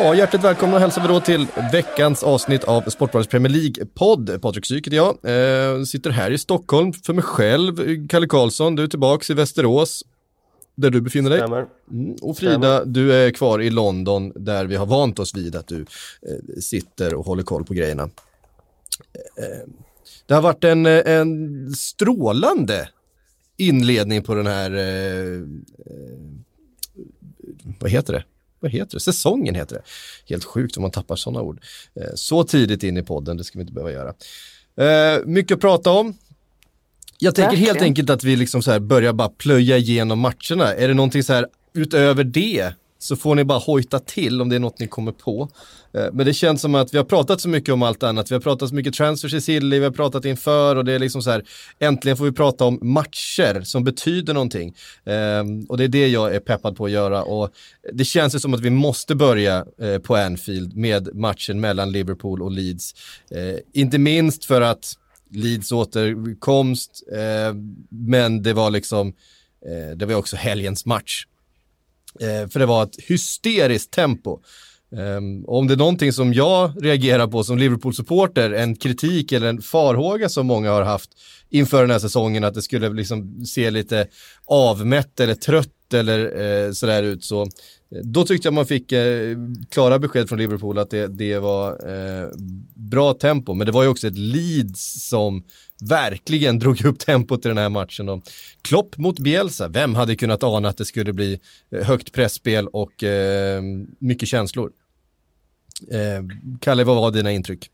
Ja, hjärtligt välkomna hälsar vi då till veckans avsnitt av Sportbladets Premier League-podd. Patrik Syk heter jag, eh, sitter här i Stockholm för mig själv. Kalle Karlsson, du är tillbaks i Västerås, där du befinner dig. Stämmer. Mm. Och Frida, du är kvar i London, där vi har vant oss vid att du eh, sitter och håller koll på grejerna. Eh, det har varit en, eh, en strålande inledning på den här, eh, eh, vad heter det? Vad heter det? Säsongen heter det. Helt sjukt om man tappar sådana ord. Eh, så tidigt in i podden, det ska vi inte behöva göra. Eh, mycket att prata om. Jag tänker helt enkelt att vi liksom så här börjar bara plöja igenom matcherna. Är det någonting så här utöver det så får ni bara hojta till om det är något ni kommer på. Eh, men det känns som att vi har pratat så mycket om allt annat. Vi har pratat så mycket transfers i Silly, vi har pratat inför och det är liksom så här, äntligen får vi prata om matcher som betyder någonting. Ehm, och det är det jag är peppad på att göra och det känns ju som att vi måste börja eh, på Anfield med matchen mellan Liverpool och Leeds. Eh, inte minst för att Leeds återkomst, men det var liksom, det var också helgens match. Eh, för det var ett hysteriskt tempo. Um, om det är någonting som jag reagerar på som Liverpool-supporter, en kritik eller en farhåga som många har haft inför den här säsongen, att det skulle liksom se lite avmätt eller trött eller eh, sådär ut, så då tyckte jag man fick eh, klara besked från Liverpool att det, det var eh, bra tempo, men det var ju också ett Leeds som verkligen drog upp tempot i den här matchen. Och Klopp mot Bielsa, vem hade kunnat ana att det skulle bli eh, högt pressspel och eh, mycket känslor? Eh, Kalle, vad var dina intryck?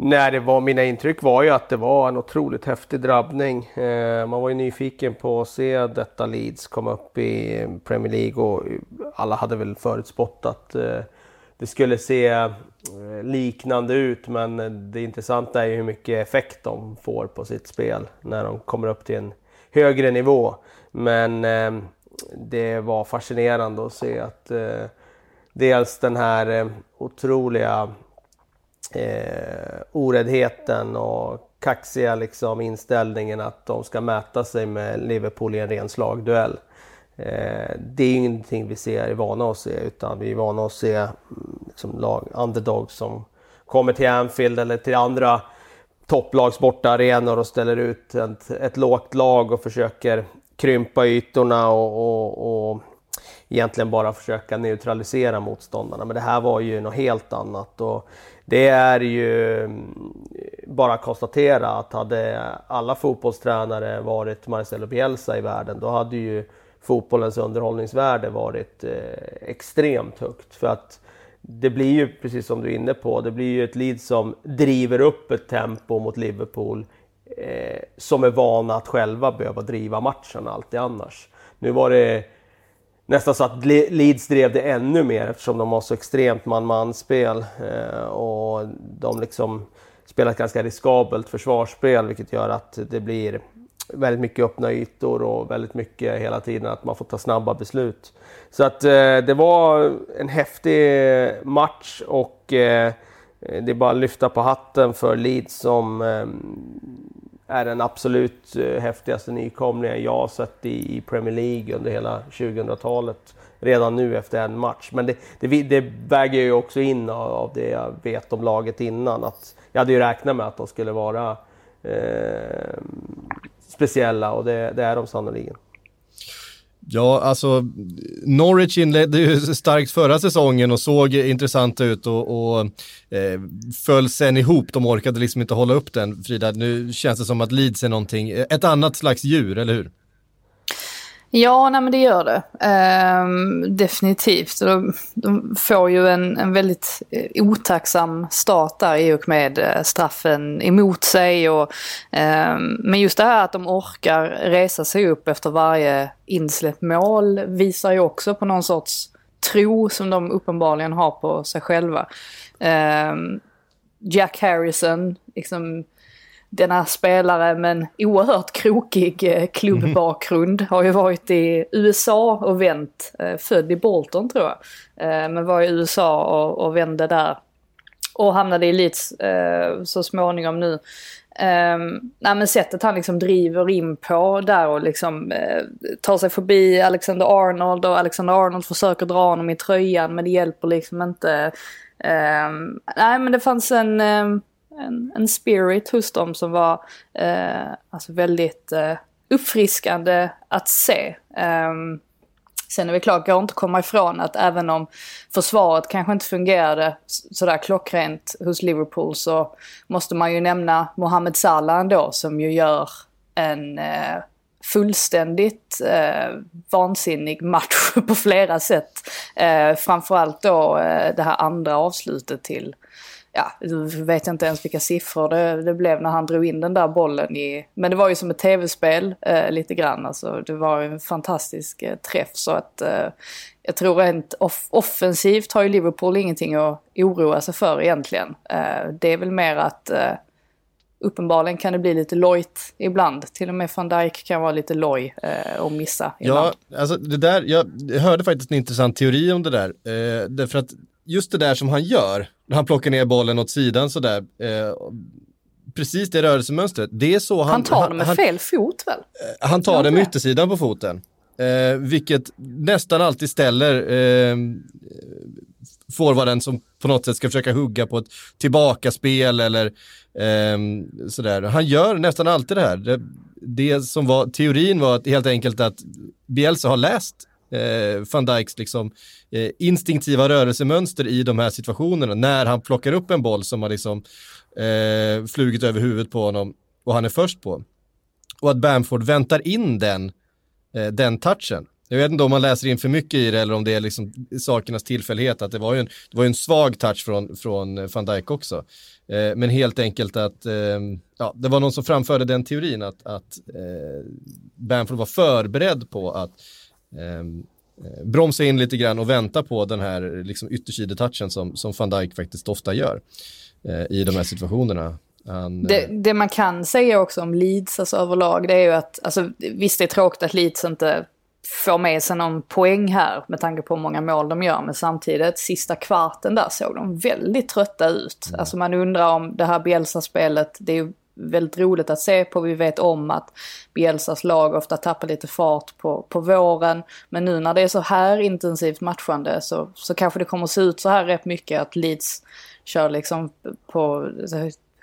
Nej, det var, mina intryck var ju att det var en otroligt häftig drabbning. Eh, man var ju nyfiken på att se detta Leeds komma upp i Premier League och alla hade väl förutspått att eh, det skulle se eh, liknande ut. Men det intressanta är ju hur mycket effekt de får på sitt spel när de kommer upp till en högre nivå. Men eh, det var fascinerande att se att eh, dels den här eh, otroliga eh, oräddheten och kaxiga liksom, inställningen att de ska mäta sig med Liverpool i en ren slagduell. Eh, det är ju ingenting vi ser, är vana att se utan vi är vana att se mm, liksom, lag, underdogs som kommer till Anfield eller till andra topplags bortaarenor och ställer ut ett, ett lågt lag och försöker krympa ytorna och, och, och egentligen bara försöka neutralisera motståndarna. Men det här var ju något helt annat. Och det är ju eh, bara att konstatera att hade alla fotbollstränare varit Marcelo Bielsa i världen, då hade ju fotbollens underhållningsvärde varit eh, extremt högt. För att det blir ju, precis som du är inne på, det blir ju ett Leeds som driver upp ett tempo mot Liverpool eh, som är vana att själva behöva driva matchen alltid annars. Nu var det nästan så att Leeds drev det ännu mer eftersom de har så extremt man-man-spel eh, och de liksom spelar ett ganska riskabelt försvarsspel vilket gör att det blir väldigt mycket öppna ytor och väldigt mycket hela tiden att man får ta snabba beslut. Så att eh, det var en häftig match och eh, det är bara att lyfta på hatten för Leeds som eh, är den absolut eh, häftigaste nykomlingen jag har sett i Premier League under hela 2000-talet. Redan nu efter en match. Men det, det, det väger ju också in av, av det jag vet om laget innan. Att jag hade ju räknat med att de skulle vara eh, speciella och det, det är de sannoliken. Ja, alltså Norwich inledde ju starkt förra säsongen och såg intressanta ut och, och eh, föll sen ihop. De orkade liksom inte hålla upp den. Frida, nu känns det som att Leeds är någonting, ett annat slags djur, eller hur? Ja, nej men det gör det. Ehm, definitivt. De, de får ju en, en väldigt eh, otacksam start där i och med eh, straffen emot sig. Och, ehm, men just det här att de orkar resa sig upp efter varje insläppt mål visar ju också på någon sorts tro som de uppenbarligen har på sig själva. Ehm, Jack Harrison, liksom denna spelare med en oerhört krokig eh, klubbbakgrund. Har ju varit i USA och vänt, eh, född i Bolton tror jag. Eh, men var i USA och, och vände där. Och hamnade i Leeds så småningom nu. Um, nej men sättet han liksom driver in på där och liksom tar sig förbi Alexander Arnold och Alexander Arnold försöker dra honom i tröjan men det hjälper liksom inte. Um, nej men det fanns en, um, en, en, spirit hos dem som var eh, alltså väldigt eh, uppfriskande att se. Um, Sen är det klart, går inte att komma ifrån att även om försvaret kanske inte fungerade sådär klockrent hos Liverpool så måste man ju nämna Mohamed Salah ändå som ju gör en eh, fullständigt eh, vansinnig match på flera sätt. Eh, framförallt då eh, det här andra avslutet till ja, du vet inte ens vilka siffror det, det, blev när han drog in den där bollen i... Men det var ju som ett tv-spel eh, lite grann. Alltså, det var en fantastisk eh, träff så att eh, jag tror rent off offensivt har ju Liverpool ingenting att oroa sig för egentligen. Eh, det är väl mer att eh, uppenbarligen kan det bli lite lojt ibland. Till och med van Dijk kan vara lite loj eh, och missa ibland. Ja, alltså det där, jag hörde faktiskt en intressant teori om det där. Eh, därför att just det där som han gör, när han plockar ner bollen åt sidan sådär, eh, precis det rörelsemönstret, det är så han... Han tar den med han, fel fot väl? Eh, han tar den med yttersidan på foten. Eh, vilket nästan alltid ställer eh, forwarden som på något sätt ska försöka hugga på ett tillbakaspel eller eh, sådär. Han gör nästan alltid det här. Det, det som var teorin var att helt enkelt att Bielsa har läst eh, van Dijks liksom, Eh, instinktiva rörelsemönster i de här situationerna när han plockar upp en boll som har liksom, eh, flugit över huvudet på honom och han är först på. Och att Bamford väntar in den, eh, den touchen. Jag vet inte om man läser in för mycket i det eller om det är liksom sakernas tillfällighet att det var ju en, det var en svag touch från, från eh, van Dijk också. Eh, men helt enkelt att eh, ja, det var någon som framförde den teorin att, att eh, Bamford var förberedd på att eh, bromsa in lite grann och vänta på den här liksom, yttersidetouchen som, som van Dijk faktiskt ofta gör eh, i de här situationerna. Han, det, eh, det, man kan säga också om Leeds alltså, överlag det är ju att, alltså, visst det är tråkigt att Leeds inte får med sig någon poäng här med tanke på hur många mål de gör. Men samtidigt, sista kvarten där såg de väldigt trötta ut. Mm. Alltså man undrar om det här Bielsa-spelet, det är ju väldigt roligt att se på. Vi vet om att Bielsas lag ofta tappar lite fart på, på våren. Men nu när det är så här intensivt matchande så, så kanske det kommer se ut så här rätt mycket att Leeds kör liksom på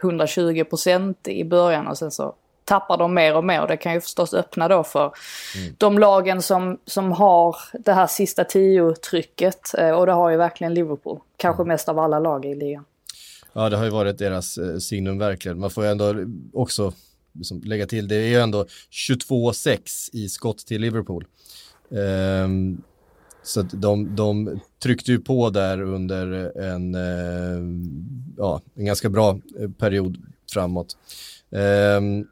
120 procent i början och sen så tappar de mer och mer. Det kan ju förstås öppna då för mm. de lagen som, som har det här sista tio-trycket. Eh, och det har ju verkligen Liverpool. Kanske mm. mest av alla lag i ligan. Ja, det har ju varit deras eh, signum verkligen. Man får ju ändå också liksom, lägga till, det är ju ändå 22-6 i skott till Liverpool. Um, så att de, de tryckte ju på där under en, eh, ja, en ganska bra eh, period framåt. Um,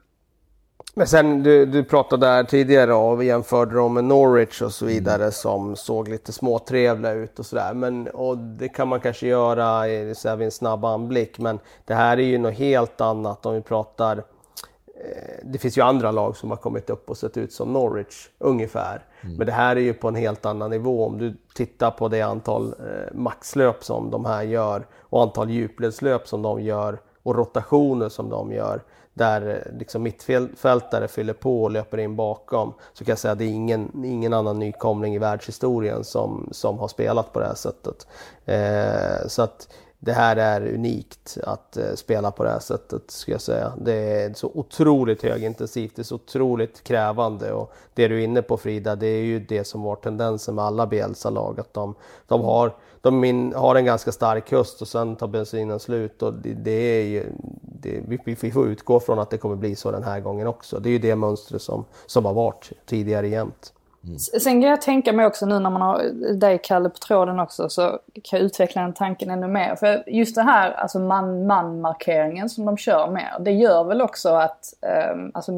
men sen du, du pratade där tidigare och jämförde dem med Norwich och så vidare mm. som såg lite småtrevliga ut och sådär. Men och det kan man kanske göra i, så här, vid en snabb anblick. Men det här är ju något helt annat om vi pratar eh, det finns ju andra lag som har kommit upp och sett ut som Norwich ungefär. Mm. Men det här är ju på en helt annan nivå. Om du tittar på det antal eh, maxlöp som de här gör och antal djupledslöp som de gör och rotationer som de gör där eh, liksom mittfältare fyller på och löper in bakom så kan jag säga att det är ingen, ingen annan nykomling i världshistorien som, som har spelat på det här sättet. Eh, så att det här är unikt att eh, spela på det här sättet, skulle jag säga. Det är så otroligt högintensivt, det är så otroligt krävande och det du är inne på Frida, det är ju det som var tendensen med alla Bielsa-lag, att de, de, har, de in, har en ganska stark höst och sen tar bensinen slut och det, det är ju, det, vi, vi får utgå från att det kommer bli så den här gången också. Det är ju det mönstret som, som har varit tidigare jämt. Mm. Sen kan jag tänka mig också nu när man har dig Kalle på tråden också så kan jag utveckla den tanken ännu mer. För just det här alltså man-man-markeringen som de kör med, det gör väl också att um, alltså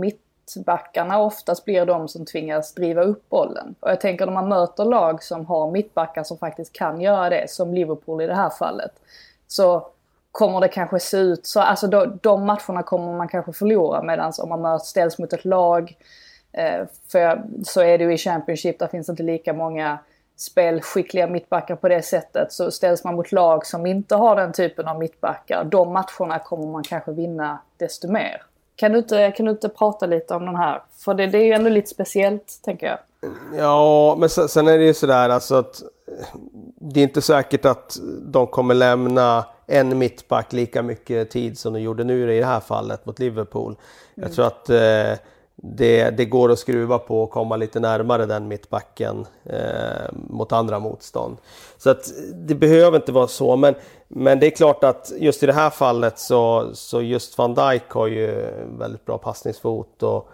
mittbackarna oftast blir de som tvingas driva upp bollen. Och jag tänker när man möter lag som har mittbackar som faktiskt kan göra det, som Liverpool i det här fallet, så kommer det kanske se ut så. Alltså de, de matcherna kommer man kanske förlora medan om man möts, ställs mot ett lag. Eh, för så är det ju i Championship, där finns inte lika många spelskickliga mittbackar på det sättet. Så ställs man mot lag som inte har den typen av mittbackar, de matcherna kommer man kanske vinna desto mer. Kan du inte, kan du inte prata lite om den här? För det, det är ju ändå lite speciellt, tänker jag. Ja, men sen, är det ju sådär alltså att det är inte säkert att de kommer lämna en mittback lika mycket tid som de gjorde nu i det här fallet mot Liverpool. Mm. Jag tror att eh, det, det, går att skruva på och komma lite närmare den mittbacken eh, mot andra motstånd. Så att det behöver inte vara så, men, men det är klart att just i det här fallet så, så just van Dijk har ju väldigt bra passningsfot och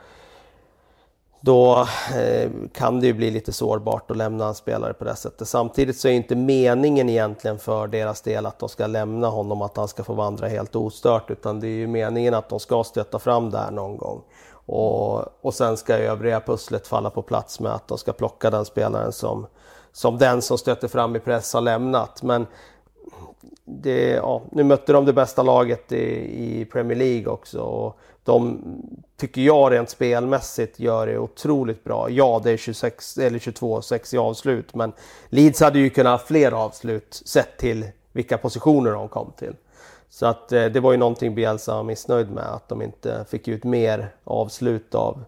då eh, kan det ju bli lite sårbart att lämna en spelare på det sättet. Samtidigt så är inte meningen egentligen för deras del att de ska lämna honom, att han ska få vandra helt ostört, utan det är ju meningen att de ska stötta fram där någon gång. Och, och sen ska övriga pusslet falla på plats med att de ska plocka den spelaren som, som den som stöter fram i press har lämnat. Men det, ja, nu mötte de det bästa laget i, i Premier League också. Och de tycker jag rent spelmässigt gör det otroligt bra. Ja, det är 26 eller 22-6 i avslut, men Leeds hade ju kunnat ha fler avslut sett till vilka positioner de kom till. Så att eh, det var ju någonting Bielsa var missnöjd med, att de inte fick ut mer avslut av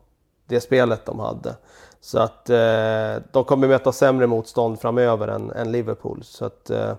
det spelet de hade. Så att eh, de kommer möta sämre motstånd framöver än, än Liverpool. Så att eh,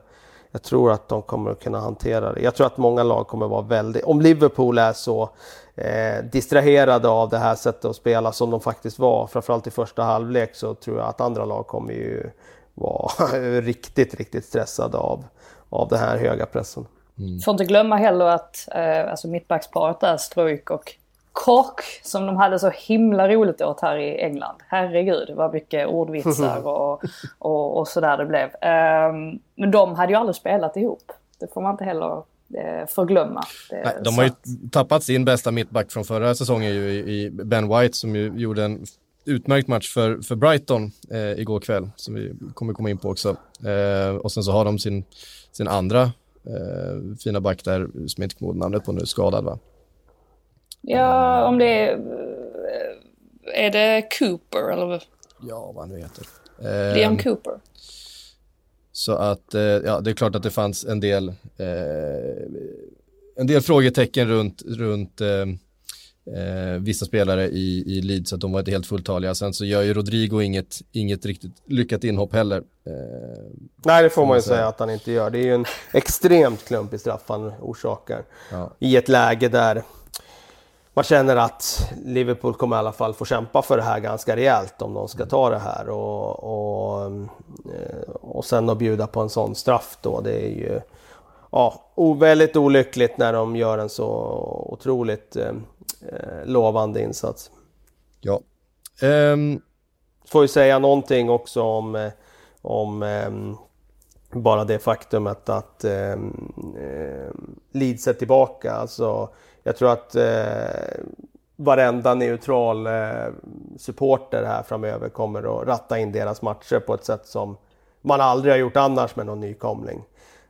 jag tror att de kommer att kunna hantera det. Jag tror att många lag kommer att vara väldigt... Om Liverpool är så eh, distraherade av det här sättet att spela som de faktiskt var, framförallt i första halvlek, så tror jag att andra lag kommer ju vara riktigt, riktigt stressade av, av den här höga pressen. Mm. Får inte glömma heller att eh, alltså mittbacksparet där, Struik och Kork, som de hade så himla roligt åt här i England. Herregud vad mycket ordvitsar och, och, och sådär det blev. Um, men de hade ju aldrig spelat ihop. Det får man inte heller eh, förglömma. Nej, de har ju tappat sin bästa mittback från förra säsongen ju, i Ben White som ju gjorde en utmärkt match för, för Brighton eh, igår kväll som vi kommer komma in på också. Eh, och sen så har de sin, sin andra eh, fina back där, som jag inte kommer ihåg namnet på nu, skadad va? Ja, om det är... Eh, är det Cooper eller? Ja, vad han nu heter. Eh, Liam Cooper. Så att, eh, ja, det är klart att det fanns en del, eh, en del frågetecken runt, runt eh, eh, vissa spelare i, i Leeds, att de var inte helt fulltaliga. Sen så gör ju Rodrigo inget, inget riktigt lyckat inhopp heller. Eh, Nej, det får man ju säga. säga att han inte gör. Det är ju en extremt klumpig straff han orsakar. Ja. I ett läge där man känner att Liverpool kommer i alla fall få kämpa för det här ganska rejält om de ska ta det här. Och, och, eh, och sen att bjuda på en sån straff då, det är ju ja, väldigt olyckligt när de gör en så otroligt eh, eh, lovande insats. Ja. Um... Får ju säga någonting också om, eh, om um, bara det faktumet att um, Leeds är tillbaka. Alltså, jag tror att uh, varenda neutral uh, supporter här framöver kommer att ratta in deras matcher på ett sätt som man aldrig har gjort annars med någon nykomling.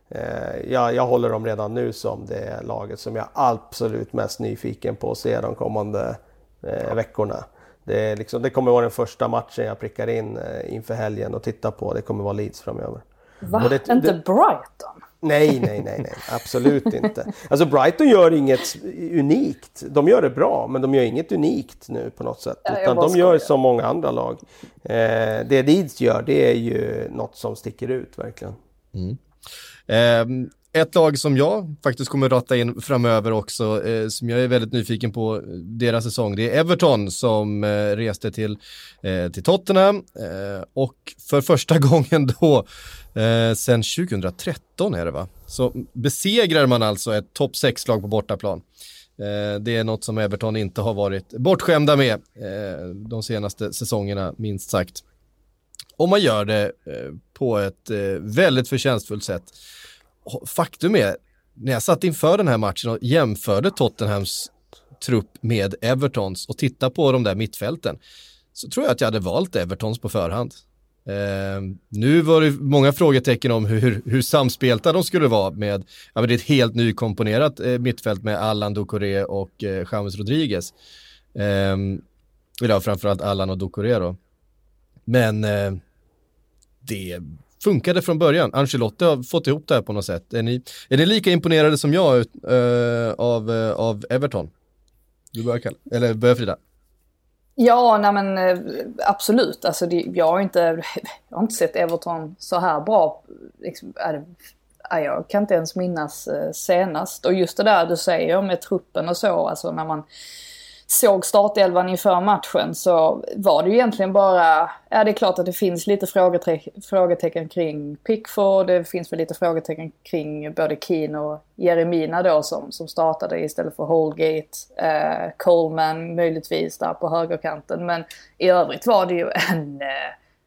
Eh, jag, jag håller dem redan nu som det laget som jag absolut mest nyfiken på att se de kommande eh, veckorna. Det, liksom, det, kommer vara den första matchen jag prickar in eh, inför helgen och tittar på. Det kommer vara Leeds framöver. Va? Det, inte Brighton? Nej, nej, nej, nej, absolut inte. Alltså Brighton gör inget unikt. De gör det bra, men de gör inget unikt nu på något sätt. Ja, utan de gör som många andra lag. Eh, det Leeds gör, det är ju något som sticker ut verkligen. Mm. Eh, ett lag som jag faktiskt kommer ratta in framöver också, eh, som jag är väldigt nyfiken på deras säsong, det är Everton som eh, reste till, eh, till Tottenham eh, och för första gången då eh, sen 2013 är det va, så besegrar man alltså ett topp 6-lag på bortaplan. Eh, det är något som Everton inte har varit bortskämda med eh, de senaste säsongerna, minst sagt. Och man gör det eh, på ett eh, väldigt förtjänstfullt sätt faktum är, när jag satt inför den här matchen och jämförde Tottenhams trupp med Evertons och tittade på de där mittfälten så tror jag att jag hade valt Evertons på förhand. Eh, nu var det många frågetecken om hur, hur samspelta de skulle vara med, ja men det är ett helt nykomponerat eh, mittfält med Allan Ducoré och eh, James Rodriguez. Eh, eller framförallt Allan och Ducoré då. Men eh, det funkade från början. Ancelotti har fått ihop det här på något sätt. Är ni, är ni lika imponerade som jag uh, av, uh, av Everton? Du börjar Kalle, eller börjar Frida? Ja, nej men eh, absolut. Alltså det, jag, har inte, jag har inte sett Everton så här bra. Liksom, jag kan inte ens minnas senast. Och just det där du säger med truppen och så, alltså när man såg startelvan inför matchen så var det ju egentligen bara, ja det är klart att det finns lite frågetecken, frågetecken kring Pickford, det finns väl lite frågetecken kring både Keane och Jeremina då som, som startade istället för Holgate, eh, Coleman möjligtvis där på högerkanten. Men i övrigt var det ju en eh,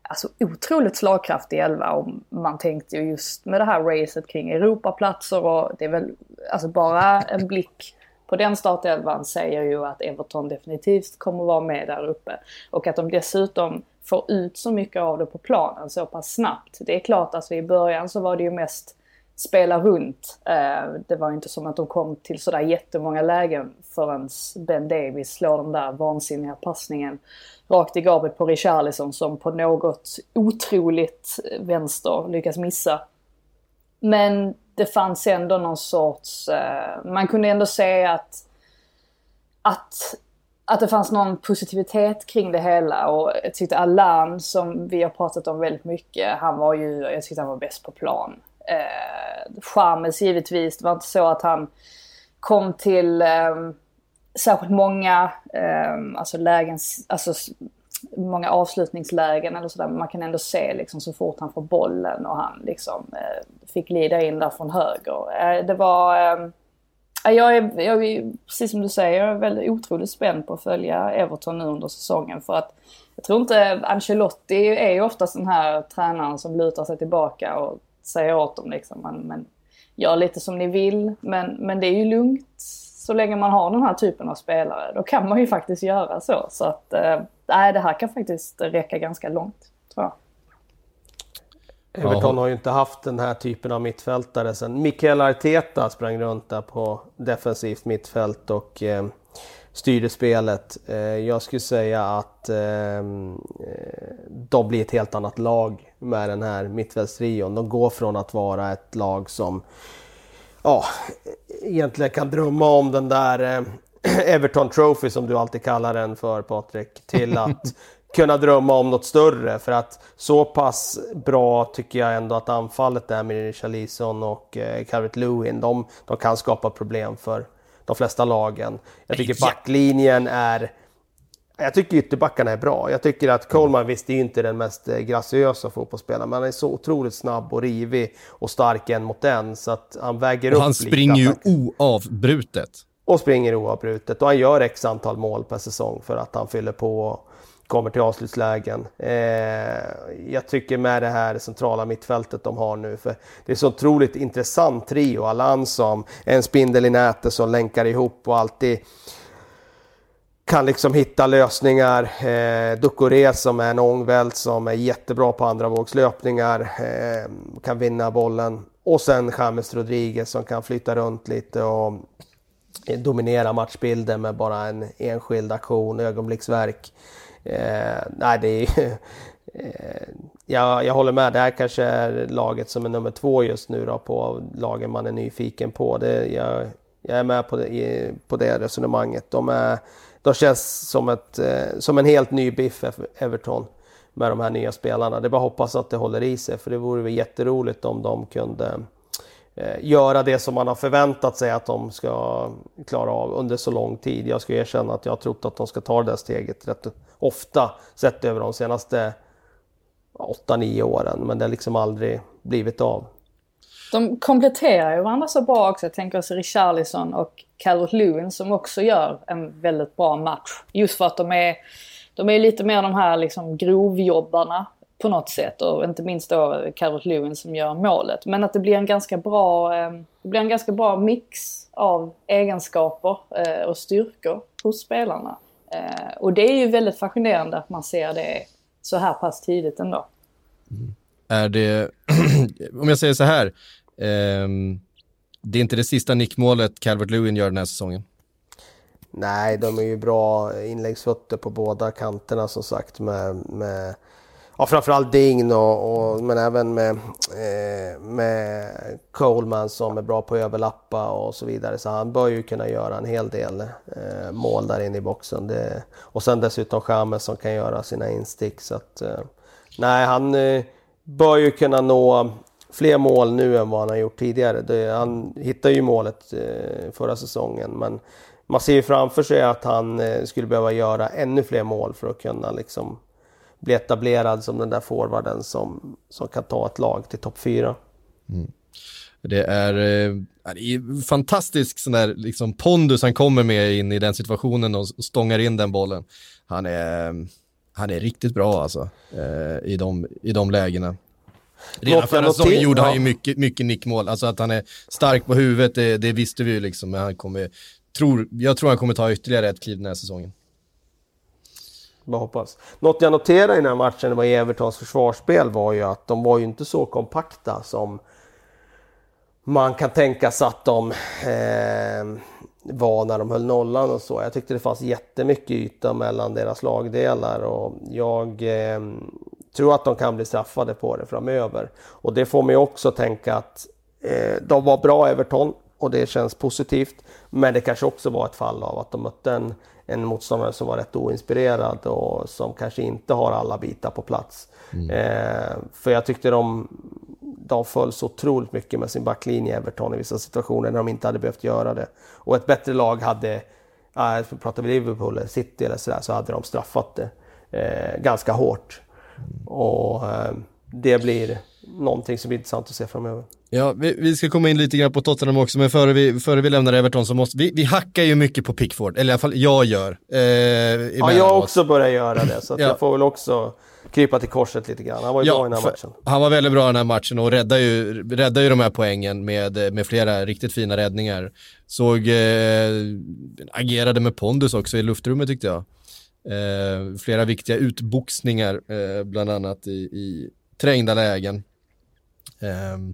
alltså otroligt slagkraftig elva och man tänkte ju just med det här racet kring Europaplatser och det är väl alltså bara en blick på den startelvan säger ju att Everton definitivt kommer vara med där uppe. Och att de dessutom får ut så mycket av det på planen så pass snabbt. Det är klart, alltså i början så var det ju mest spela runt. Eh, det var inte som att de kom till sådär jättemånga lägen förrän Ben Davis slår den där vansinniga passningen rakt i gapet på Richarlison som på något otroligt vänster lyckas missa. Men det fanns ändå någon sorts, eh, man kunde ändå se att, att, att det fanns någon positivitet kring det hela och jag tyckte Alan som vi har pratat om väldigt mycket, han var ju, jag tyckte han var bäst på plan. Eh, Charmes givetvis, det var inte så att han kom till eh, särskilt många eh, alltså lägen, alltså många avslutningslägen eller sådär. Men man kan ändå se liksom så fort han får bollen och han liksom eh, fick glida in där från höger. Eh, det var... Eh, jag, är, jag är, precis som du säger, jag är väldigt otroligt spänd på att följa Everton nu under säsongen. För att jag tror inte, Ancelotti är ju oftast den här tränaren som lutar sig tillbaka och säger åt dem liksom. Men, men gör lite som ni vill. Men, men det är ju lugnt så länge man har den här typen av spelare. Då kan man ju faktiskt göra så. Så att, eh, nej, det här kan faktiskt räcka ganska långt, tror jag. Everton har ju inte haft den här typen av mittfältare sen Mikael Arteta sprang runt där på defensivt mittfält och eh, styrde spelet. Eh, jag skulle säga att eh, de blir ett helt annat lag med den här mittfältstrion. De går från att vara ett lag som ja, egentligen kan drömma om den där eh, Everton Trophy som du alltid kallar den för Patrik, till att kunna drömma om något större. För att så pass bra tycker jag ändå att anfallet är med Richarlison och eh, Calvert Lewin. De, de kan skapa problem för de flesta lagen. Jag tycker backlinjen är jag tycker ytterbackarna är bra. Jag tycker att Coleman, visst det är inte den mest eh, graciösa fotbollsspelaren, men han är så otroligt snabb och rivig och stark en mot en så att han väger och upp Han springer ju oavbrutet. Och springer oavbrutet och han gör x antal mål per säsong för att han fyller på och kommer till avslutslägen. Eh, jag tycker med det här centrala mittfältet de har nu, för det är så otroligt intressant trio. Allan som en spindel i nätet som länkar ihop och alltid kan liksom hitta lösningar. Eh, Ducoré som är en ångvält som är jättebra på andra vågslöpningar. Eh, kan vinna bollen. Och sen James Rodriguez som kan flytta runt lite och dominera matchbilden med bara en enskild aktion, ögonblicksverk. Eh, nej, det är eh, jag, jag håller med, det här kanske är laget som är nummer två just nu då på lagen man är nyfiken på. Det, jag, jag är med på det, på det resonemanget. De är de känns som, ett, eh, som en helt ny biff Everton med de här nya spelarna. Det är bara att hoppas att det håller i sig för det vore väl jätteroligt om de kunde eh, Eh, göra det som man har förväntat sig att de ska klara av under så lång tid. Jag ska erkänna att jag har trott att de ska ta det där steget rätt ofta sett över de senaste 8-9 åren men det har liksom aldrig blivit av. De kompletterar ju varandra så bra också. Jag tänker oss Richarlison och Calvert Lewin som också gör en väldigt bra match. Just för att de är, de är lite mer de här liksom grovjobbarna på något sätt och inte minst då Calvert Lewin som gör målet. Men att det blir en ganska bra, eh, det blir en ganska bra mix av egenskaper eh, och styrkor hos spelarna. Eh, och det är ju väldigt fascinerande att man ser det så här pass tidigt ändå. Mm. Är det, om jag säger så här, ehm, det är inte det sista nickmålet Calvert Lewin gör den här säsongen? Nej, de är ju bra inläggsfötter på båda kanterna som sagt med, med ja, framförallt Dign och, och, men även med, eh, med Coleman som är bra på att överlappa och så vidare. Så han bör ju kunna göra en hel del eh, mål där inne i boxen. Det, och sen dessutom Chamez som kan göra sina instick. Så att, eh, nej, han eh, bör ju kunna nå fler mål nu än vad han har gjort tidigare. Det, han hittade ju målet eh, förra säsongen men man ser ju framför sig att han eh, skulle behöva göra ännu fler mål för att kunna liksom bli etablerad som den där forwarden som, som kan ta ett lag till topp 4. Mm. Det är, eh, det är fantastisk sån där liksom pondus han kommer med in i den situationen och stångar in den bollen. Han är, han är riktigt bra alltså eh, i, de, i de lägena. Redan förra säsongen gjorde han ju mycket, mycket nickmål. Alltså att han är stark på huvudet, det, det visste vi ju liksom. Men han kommer, tror, jag tror han kommer ta ytterligare ett kliv den här säsongen. Bara hoppas. Något jag noterade i den här matchen vad Evertons försvarsspel var ju att de var ju inte så kompakta som man kan tänka sig att de eh, var när de höll nollan och så. Jag tyckte det fanns jättemycket yta mellan deras lagdelar och jag eh, tror att de kan bli straffade på det framöver. Och det får mig också tänka att eh, de var bra Everton och det känns positivt. Men det kanske också var ett fall av att de mötte en, en motståndare som var rätt oinspirerad och som kanske inte har alla bitar på plats. Mm. Eh, för jag tyckte de, de föll så otroligt mycket med sin backlinje Everton i vissa situationer när de inte hade behövt göra det. Och ett bättre lag hade, äh, pratar vi Liverpool eller City eller sådär, så hade de straffat det eh, ganska hårt. Mm. Och eh, det blir någonting som blir intressant att se framöver. Ja, vi, vi, ska komma in lite grann på Tottenham också, men före vi, före vi lämnar Everton så måste vi, vi hackar ju mycket på Pickford, eller i alla fall jag gör. Eh, ja, jag också börjar göra det, så ja. jag får väl också krypa till korset lite grann. Han var ju ja, bra i den här matchen. Han var väldigt bra i den här matchen och räddade ju, räddade ju de här poängen med, med flera riktigt fina räddningar. Såg, eh, agerade med pondus också i luftrummet tyckte jag. Eh, flera viktiga utboxningar, eh, bland annat i, i trängda lägen. Um,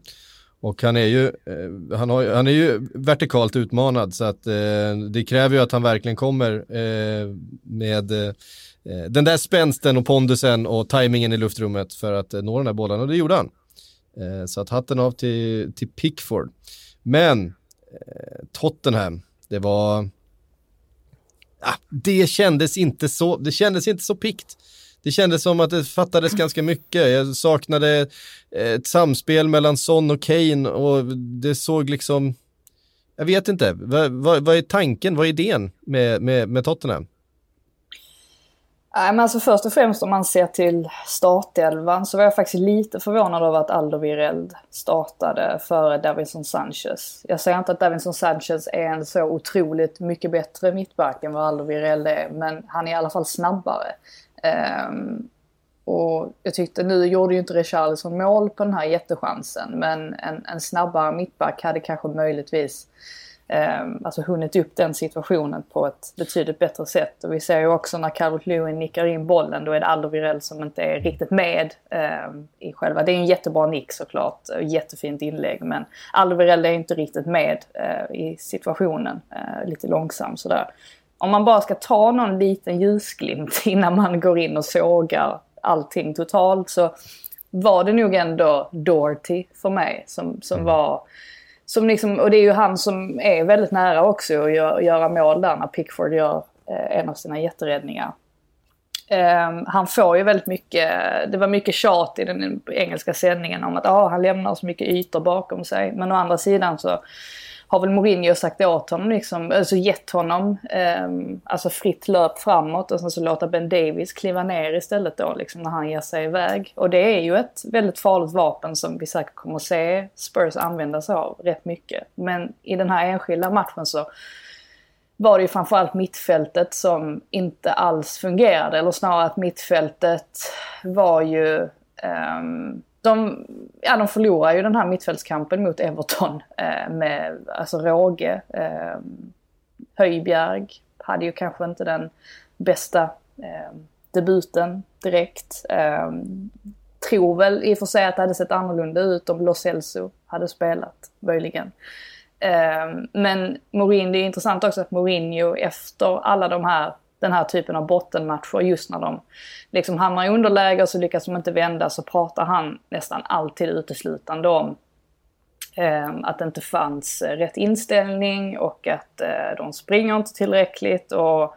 och han är ju, eh, han, har, han är ju vertikalt utmanad så att eh, det kräver ju att han verkligen kommer eh, med eh, den där spänsten och pondusen och tajmingen i luftrummet för att eh, nå den här bollen och det gjorde han. Eh, så att hatten av till, till Pickford. Men eh, Tottenham, det var, ah, det kändes inte så, det kändes inte så pikt det kändes som att det fattades ganska mycket. Jag saknade eh, ett samspel mellan Son och Kane och det såg liksom, jag vet inte, vad, vad, vad är tanken, vad är idén med, med, med Tottenham? Nej, men alltså först och främst om man ser till startelvan så var jag faktiskt lite förvånad över att Alderweireld startade före Davinson Sanchez. Jag säger inte att Davinson Sanchez är en så otroligt mycket bättre mittback än vad Alderweireld är, men han är i alla fall snabbare. Um, och jag tyckte, nu gjorde ju inte Richarlison mål på den här jättechansen, men en, en snabbare mittback hade kanske möjligtvis eh, alltså hunnit upp den situationen på ett betydligt bättre sätt. Och vi ser ju också när Calvert Lewin nickar in bollen, då är det Alderweireld som inte är riktigt med eh, i själva... Det är en jättebra nick såklart, jättefint inlägg, men Alderweireld är inte riktigt med eh, i situationen, eh, lite långsam sådär om man bara ska ta någon liten ljusglimt innan man går in och sågar allting totalt så var det nog ändå Dorothy för mig som, som mm. var... Som liksom, och det är ju han som är väldigt nära också att gör, göra mål där när Pickford gör eh, en av sina jätteräddningar. Um, han får ju väldigt mycket, det var mycket tjat i den engelska sändningen om att ah, han lämnar så mycket ytor bakom sig. Men å andra sidan så har väl Mourinho sagt åt honom, liksom, alltså gett honom eh, alltså fritt löp framåt och sen så låta Ben Davis kliva ner istället då liksom när han ger sig iväg. Och det är ju ett väldigt farligt vapen som vi säkert kommer att se Spurs använda sig av rätt mycket. Men i den här enskilda matchen så var det ju framförallt mittfältet som inte alls fungerade. Eller snarare att mittfältet var ju um, de, ja, de förlorar ju den här mittfältskampen mot Everton eh, med alltså råge. Eh, Höjbjerg hade ju kanske inte den bästa eh, debuten direkt. Eh, tror väl i och för sig att det hade sett annorlunda ut om Lo Celso hade spelat, möjligen. Eh, men Mourinho, det är intressant också att Mourinho efter alla de här, den här typen av bottenmatcher, just när de liksom hamnar i underläge och så lyckas de inte vända, så pratar han nästan alltid uteslutande om eh, att det inte fanns rätt inställning och att eh, de springer inte tillräckligt. Och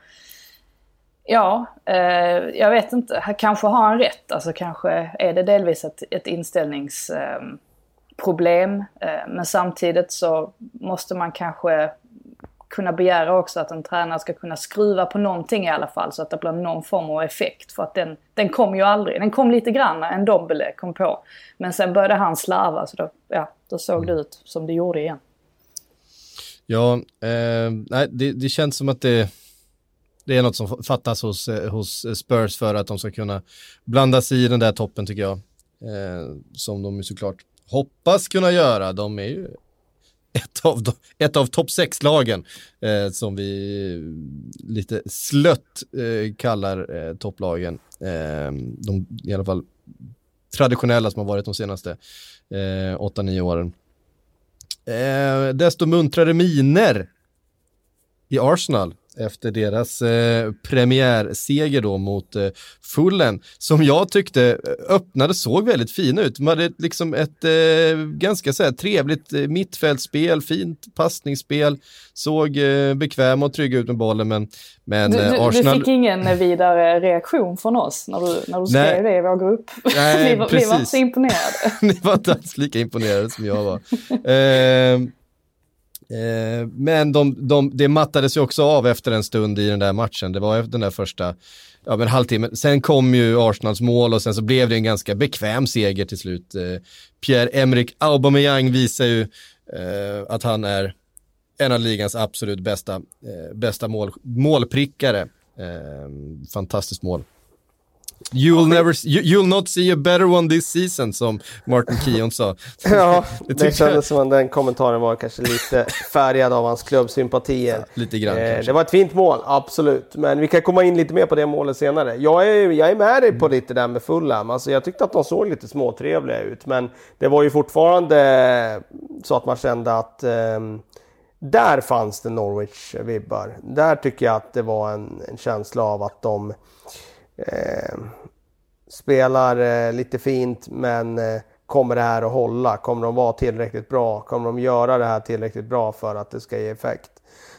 Ja, eh, jag vet inte. Kanske har han rätt. Alltså kanske är det delvis ett, ett inställningsproblem. Ehm, eh, eh, men samtidigt så måste man kanske kunna begära också att en tränare ska kunna skruva på någonting i alla fall så att det blir någon form av effekt. För att den, den kom ju aldrig. Den kom lite grann när en Dombele kom på. Men sen började han slarva så då, ja, då såg det ut som det gjorde igen. Ja, eh, nej, det, det känns som att det det är något som fattas hos, eh, hos Spurs för att de ska kunna blanda sig i den där toppen tycker jag. Eh, som de ju såklart hoppas kunna göra. De är ju ett av, ett av topp sex lagen eh, som vi lite slött eh, kallar eh, topplagen. Eh, de i alla fall traditionella som har varit de senaste eh, 8-9 åren. Eh, desto muntrare miner i Arsenal efter deras eh, premiärseger då mot eh, Fullen, som jag tyckte öppnade såg väldigt fina ut. De hade liksom ett eh, ganska så här, trevligt eh, mittfältspel, fint passningsspel, såg eh, bekväma och trygga ut med bollen, men, men du, du, eh, Arsenal... Du fick ingen vidare reaktion från oss när du, när du skrev det i vår grupp. Nej, vi, var, vi var inte så imponerade. Ni var inte alls lika imponerade som jag var. Eh, men de, de, det mattades ju också av efter en stund i den där matchen. Det var den där första ja, men halvtimmen. Sen kom ju Arsenals mål och sen så blev det en ganska bekväm seger till slut. Eh, Pierre-Emerick Aubameyang visar ju eh, att han är en av ligans absolut bästa, eh, bästa mål, målprickare. Eh, fantastiskt mål. You'll, never, you'll not see a better one this season, som Martin Keon sa. ja, det, kändes som att den kommentaren var kanske lite färgad av hans klubbsympatier. Ja, lite grann eh, Det var ett fint mål, absolut. Men vi kan komma in lite mer på det målet senare. Jag är, jag är med dig på lite där med Fulham. Alltså, jag tyckte att de såg lite småtrevliga ut, men det var ju fortfarande så att man kände att eh, där fanns det Norwich-vibbar. Där tycker jag att det var en, en känsla av att de Eh, spelar eh, lite fint men eh, kommer det här att hålla? Kommer de vara tillräckligt bra? Kommer de göra det här tillräckligt bra för att det ska ge effekt?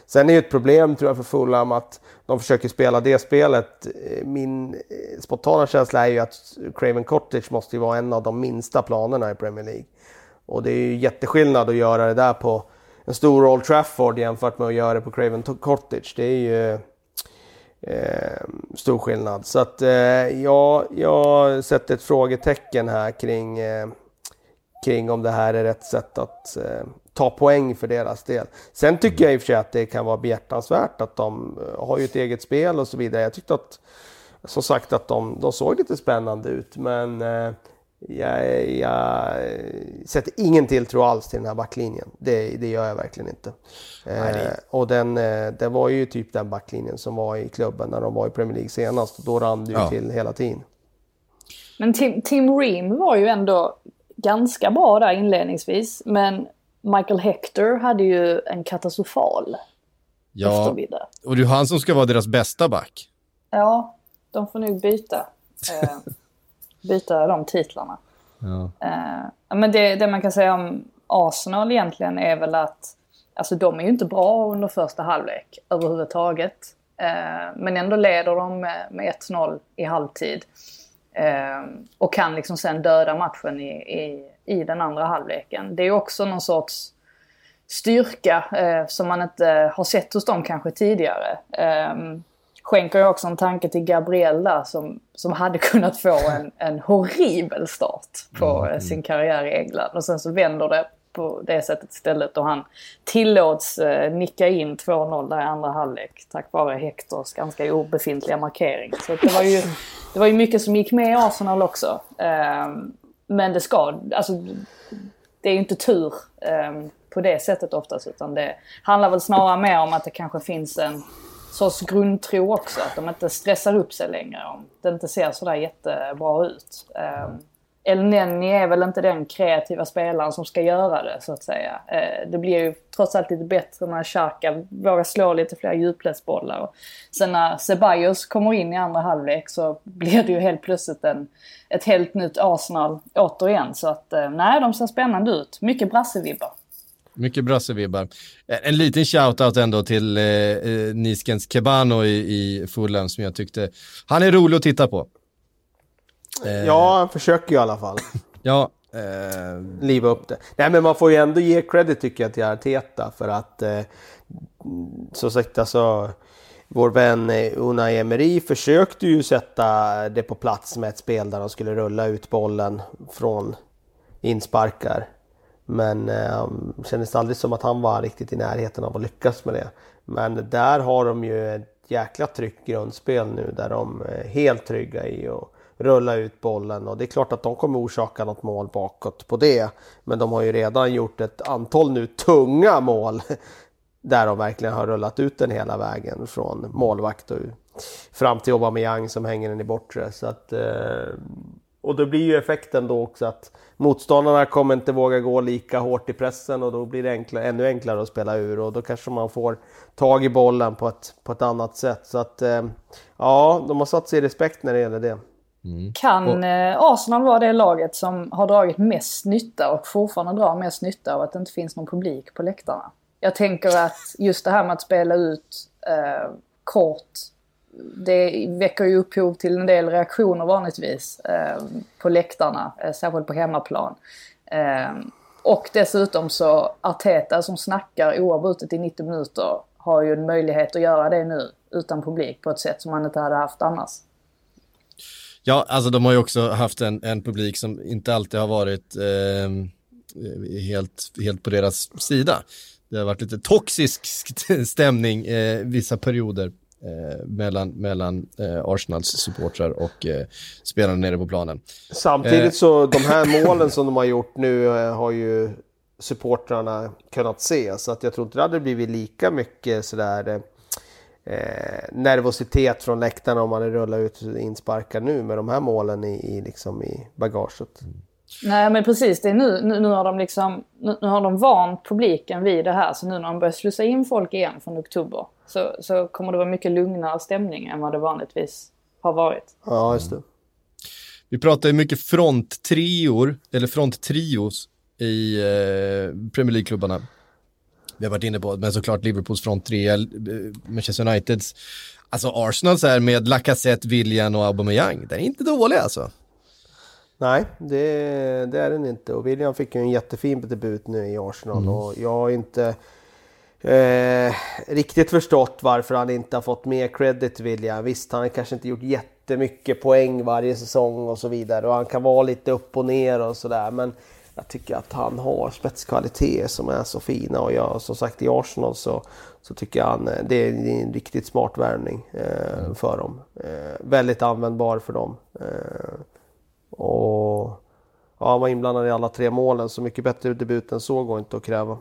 Sen är det ett problem tror jag för Fulham att de försöker spela det spelet. Eh, min eh, spontana känsla är ju att Craven Cottage måste ju vara en av de minsta planerna i Premier League. Och det är ju jätteskillnad att göra det där på en stor Old Trafford jämfört med att göra det på Craven Cottage. Det är ju Eh, stor skillnad. Så att eh, ja, jag sätter ett frågetecken här kring, eh, kring om det här är rätt sätt att eh, ta poäng för deras del. Sen tycker jag i och för sig att det kan vara behjärtansvärt att de eh, har ju ett eget spel och så vidare. Jag tyckte att som sagt att de, de såg lite spännande ut men eh, jag, jag sätter ingen tilltro alls till den här backlinjen. Det, det gör jag verkligen inte. Eh, och den, eh, det var ju typ den backlinjen som var i klubben när de var i Premier League senast. Och då rann det ju ja. till hela tiden. Men Tim, Tim Ream var ju ändå ganska bra där inledningsvis. Men Michael Hector hade ju en katastrofal ja, eftermiddag. Och det är han som ska vara deras bästa back. Ja, de får nog byta. Eh, byta de titlarna. Ja. Uh, men det, det, man kan säga om Arsenal egentligen är väl att alltså de är ju inte bra under första halvlek överhuvudtaget. Uh, men ändå leder de med, med 1-0 i halvtid. Uh, och kan liksom sen döda matchen i, i, i den andra halvleken. Det är också någon sorts styrka som man inte har sett hos dem kanske tidigare skänker jag också en tanke till Gabriel där som, som hade kunnat få en, en horribel start på mm. mm. sin karriär i England. Och sen så vänder det på det sättet istället och han tillåts eh, nicka in 2-0 där i andra halvlek tack vare Hectors ganska obefintliga markering. Så det var ju, det var ju mycket som gick med i Arsenal också. Eh, men det ska, alltså det är ju inte tur eh, på det sättet oftast utan det handlar väl snarare mer om att det kanske finns en sorts grundtro också. Att de inte stressar upp sig längre om det inte ser sådär jättebra ut. Um, El Nenni är väl inte den kreativa spelaren som ska göra det så att säga. Eh, det blir ju trots allt lite bättre när Xhaka vågar slå lite fler djupledsbollar. Sen när Ceballos kommer in i andra halvlek så blir det ju helt plötsligt en, ett helt nytt Arsenal återigen. Så att eh, nej, de ser spännande ut. Mycket brassevibbar. Mycket brassevibbar. En liten shout-out ändå till eh, eh, Niskens Kebano i, i Fulham som jag tyckte, han är rolig att titta på. Eh, ja, han försöker ju i alla fall. ja. Eh... Liva upp det. Nej, men man får ju ändå ge credit tycker jag till Arteta för att eh, så sagt alltså vår vän Unai Emery försökte ju sätta det på plats med ett spel där de skulle rulla ut bollen från insparkar. Men eh, kändes aldrig som att han var riktigt i närheten av att lyckas med det. Men där har de ju ett jäkla tryggt grundspel nu där de är helt trygga i att rulla ut bollen och det är klart att de kommer orsaka något mål bakåt på det. Men de har ju redan gjort ett antal nu tunga mål där de verkligen har rullat ut den hela vägen från målvakt och fram till Aubameyang som hänger den i bortre. Så att, eh, och då blir ju effekten då också att motståndarna kommer inte våga gå lika hårt i pressen och då blir det enklare, ännu enklare att spela ur och då kanske man får tag i bollen på ett, på ett annat sätt. Så att eh, ja, de har satt sig i respekt när det gäller det. Mm. Kan eh, Arsenal vara det laget som har dragit mest nytta och fortfarande drar mest nytta av att det inte finns någon publik på läktarna? Jag tänker att just det här med att spela ut eh, kort det väcker ju upphov till en del reaktioner vanligtvis eh, på läktarna, eh, särskilt på hemmaplan. Eh, och dessutom så Arteta som snackar oavbrutet i 90 minuter har ju en möjlighet att göra det nu utan publik på ett sätt som han inte hade haft annars. Ja, alltså de har ju också haft en, en publik som inte alltid har varit eh, helt, helt på deras sida. Det har varit lite toxisk stämning eh, vissa perioder eh, mellan, mellan eh, Arsenals supportrar och eh, spelarna nere på planen. Samtidigt eh, så de här målen som de har gjort nu eh, har ju supportrarna kunnat se. Så att jag tror inte det hade blivit lika mycket sådär eh, nervositet från läktarna om man hade rullat ut insparkar nu med de här målen i, i, liksom i bagaget. Mm. Nej men precis, det är nu, nu, nu, har de liksom, nu, nu, har de vant publiken vid det här så nu när de börjar slussa in folk igen från oktober så, så kommer det vara mycket lugnare stämning än vad det vanligtvis har varit. Ja, just det. Vi pratar ju mycket fronttrior, eller fronttrios i eh, Premier League-klubbarna. Vi har varit inne på, men såklart Liverpools fronttrea, eh, Manchester Uniteds, alltså Arsenal så här med Lacazette, William och Aubameyang, den är inte dålig alltså. Nej, det, det, är den inte. Och William fick ju en jättefin debut nu i Arsenal mm. och jag har inte eh, riktigt förstått varför han inte har fått mer credit William. Visst, han har kanske inte gjort jättemycket poäng varje säsong och så vidare och han kan vara lite upp och ner och sådär. Men jag tycker att han har spetskvaliteter som är så fina och jag som sagt i Arsenal så, så tycker jag han, det är en riktigt smart värvning eh, mm. för dem. Eh, väldigt användbar för dem. Eh, och ja, han var inblandad i alla tre målen, så mycket bättre debut än så går inte att kräva.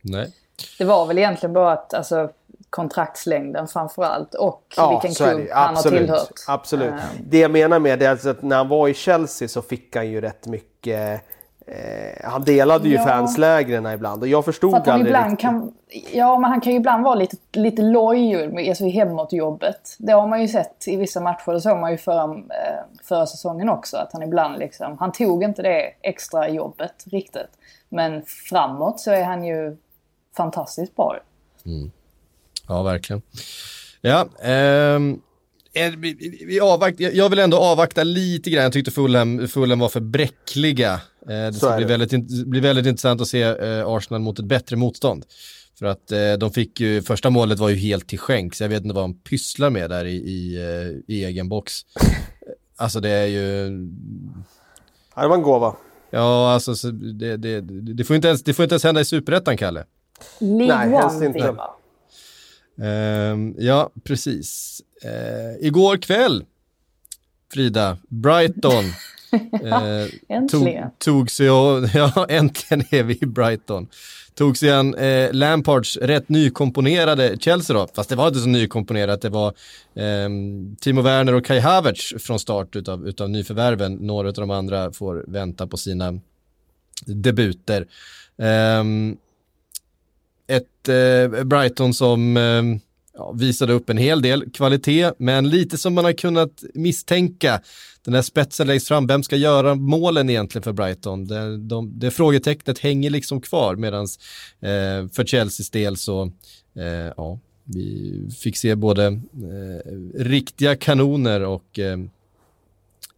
Nej. Det var väl egentligen bara att alltså, kontraktslängden framförallt och ja, vilken klubb han har tillhört. Absolut. Um. Det jag menar med det är alltså att när han var i Chelsea så fick han ju rätt mycket Eh, han delade ju ja. fanslägren ibland och jag förstod För aldrig ibland riktigt. Kan, ja, men han kan ju ibland vara lite, lite lojig alltså hemåt-jobbet. Det har man ju sett i vissa matcher. Det såg man ju förra, eh, förra säsongen också. Att han ibland liksom, han tog inte det extra jobbet riktigt. Men framåt så är han ju fantastiskt bra. Mm. Ja, verkligen. Ja, ehm, vi, vi avvakt, jag vill ändå avvakta lite grann. Jag tyckte Fulham, Fulham var för bräckliga. Eh, det ska bli väldigt, bli väldigt intressant att se eh, Arsenal mot ett bättre motstånd. För att eh, de fick ju, första målet var ju helt till skänks. Jag vet inte vad de pysslar med där i, i, i egen box. Alltså det är ju... Ja, det var en gåva. Ja, alltså det, det, det, får inte ens, det får inte ens hända i superettan, Kalle. Nej, helst inte. Um, ja, precis. Uh, igår kväll, Frida, Brighton Eh. Tog, tog sig och, ja äntligen är vi i Brighton. Tog sig an eh, Lampards rätt nykomponerade Chelsea då, fast det var inte så nykomponerat, det var eh, Timo Werner och Kai Havertz från start utav, utav nyförvärven. Några av de andra får vänta på sina debuter. Eh, ett eh, Brighton som ehm, ja, visade upp en hel del kvalitet, men lite som man har kunnat misstänka. Den här spetsen längst fram, vem ska göra målen egentligen för Brighton? Det, de, det frågetecknet hänger liksom kvar, medan eh, för Chelseas del så, eh, ja, vi fick se både eh, riktiga kanoner och eh,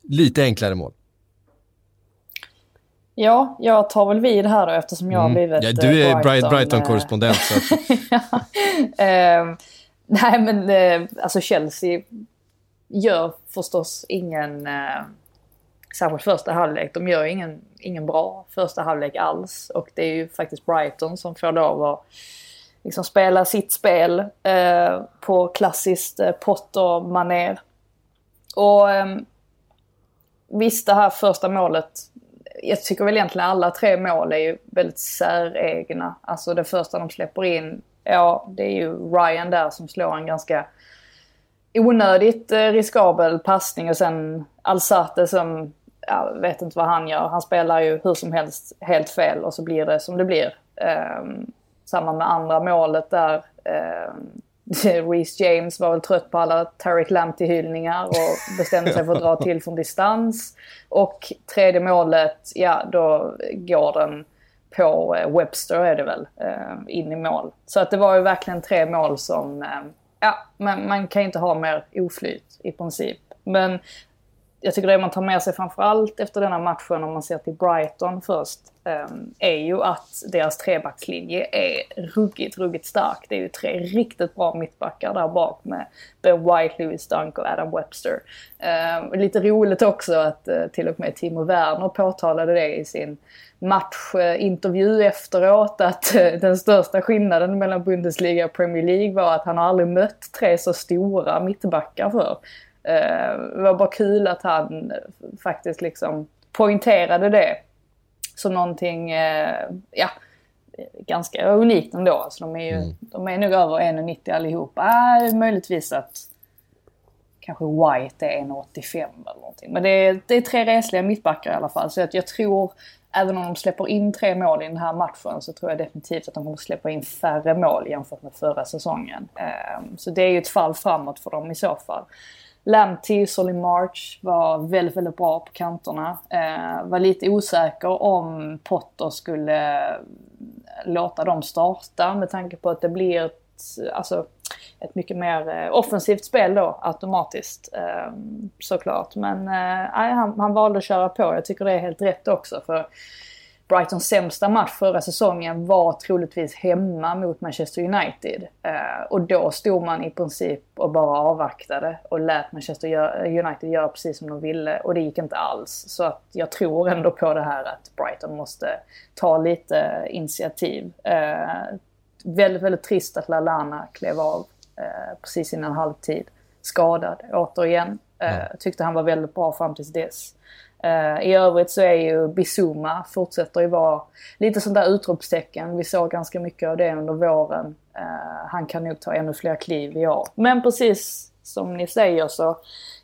lite enklare mål. Ja, jag tar väl vid här då eftersom jag har Mm. blivit Ja, du är eh, Brighton, eh, Brighton-korrespondent. så att, eh, nej men eh, alltså Chelsea gör förstås ingen, eh, särskilt första halvlek, de gör ingen, ingen bra första halvlek alls. Och det är ju faktiskt Brighton som får lov att liksom spela sitt spel eh, på klassiskt eh, Potter-manér. Och eh, visst, det här första målet jag tycker väl egentligen alla tre mål är ju väldigt säregna. Alltså det första de släpper in, ja det är ju Ryan där som slår en ganska onödigt eh, riskabel passning och sen Alsate som, jag vet inte vad han gör. Han spelar ju hur som helst helt fel och så blir det som det blir. Um, samma med andra målet där. Um, Reece James var väl trött på alla Tarek Lamptey-hyllningar och bestämde sig för att dra till från distans. Och tredje målet, ja då går den på eh, Webster är det väl, eh, in i mål. Så att det var ju verkligen tre mål som, eh, ja man, man kan ju inte ha mer oflyt i princip. Men jag tycker det man tar med sig framförallt efter denna matchen om man ser till Brighton först ehm, är ju att deras trebackslinje är ruggigt, ruggigt stark. Det är ju tre riktigt bra mittbackar där bak med Ben White, Lewis Dunk och Adam Webster. Ehm, lite roligt också att eh, till och med Timo Werner påtalade det i sin matchintervju efteråt att eh, den största skillnaden mellan Bundesliga och Premier League var att han har aldrig mött tre så stora mittbackar för. Det var bara kul att han faktiskt liksom poängterade det som någonting, ja, ganska unikt ändå. Alltså de, är ju, mm. de är nog över 1,90 allihopa. Äh, möjligtvis att kanske White är 1,85 eller någonting. Men det är, det är tre resliga mittbackar i alla fall. Så att jag tror, även om de släpper in tre mål i den här matchen, så tror jag definitivt att de kommer släppa in färre mål jämfört med förra säsongen. Så det är ju ett fall framåt för dem i så fall. Lamptey och Solly March var väldigt, väldigt bra på kanterna. Eh, var lite osäker om Potter skulle eh, låta dem starta med tanke på att det blir ett, alltså, ett mycket mer eh, offensivt spel då automatiskt. Eh, såklart. Men eh, han, han valde att köra på. Jag tycker det är helt rätt också. för Brightons sämsta match förra säsongen var troligtvis hemma mot Manchester United. Eh, och då stod man i princip och bara avvaktade och lät Manchester United göra precis som de ville. Och det gick inte alls. Så att jag tror ändå på det här att Brighton måste ta lite initiativ. Eh, väldigt, väldigt trist att Lalana klev av eh, precis innan halvtid. Skadad återigen. Eh, tyckte han var väldigt bra fram tills dess. Uh, I övrigt så är ju Bizuma fortsätter ju vara lite sånt där utropstecken. Vi såg ganska mycket av det under våren. Uh, han kan nog ta ännu fler kliv i år. Men precis som ni säger så,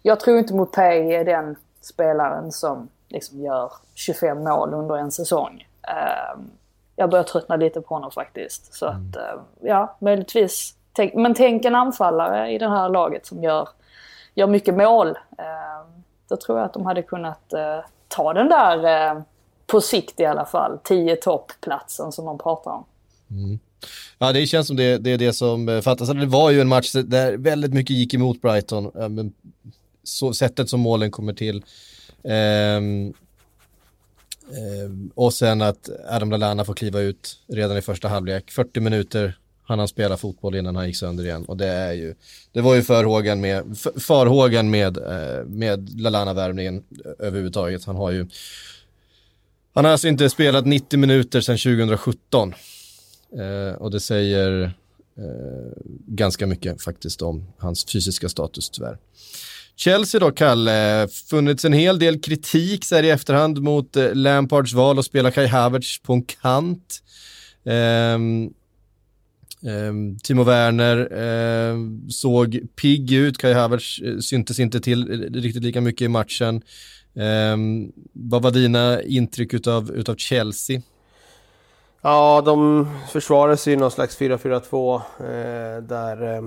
jag tror inte Mopay är den spelaren som liksom gör 25 mål under en säsong. Uh, jag börjar tröttna lite på honom faktiskt. Så att, ja, möjligtvis. Tänk, men tänk en anfallare i det här laget som gör, gör mycket mål då tror jag att de hade kunnat eh, ta den där, eh, på sikt i alla fall, 10 toppplatsen som man pratar om. Mm. Ja, det känns som det, det är det som eh, fattas. Alltså, det var ju en match där väldigt mycket gick emot Brighton. Men så, sättet som målen kommer till. Ehm, ehm, och sen att Adam Lallana får kliva ut redan i första halvlek. 40 minuter han har spelat fotboll innan han gick sönder igen. Och det är ju, det var ju förhågan med, farhågan med, eh, med Lalana-värvningen överhuvudtaget. Han har ju, han har alltså inte spelat 90 minuter sedan 2017. Eh, och det säger eh, ganska mycket faktiskt om hans fysiska status tyvärr. Chelsea då, Kalle, funnits en hel del kritik så här i efterhand mot eh, Lampards val att spela Kai Havertz på en kant. Eh, Ehm, Timo Werner ehm, såg pigg ut, Kai Havertz eh, syntes inte till eh, riktigt lika mycket i matchen. Ehm, vad var dina intryck utav, utav Chelsea? Ja, de försvarar sig i någon slags 4-4-2 eh, där eh,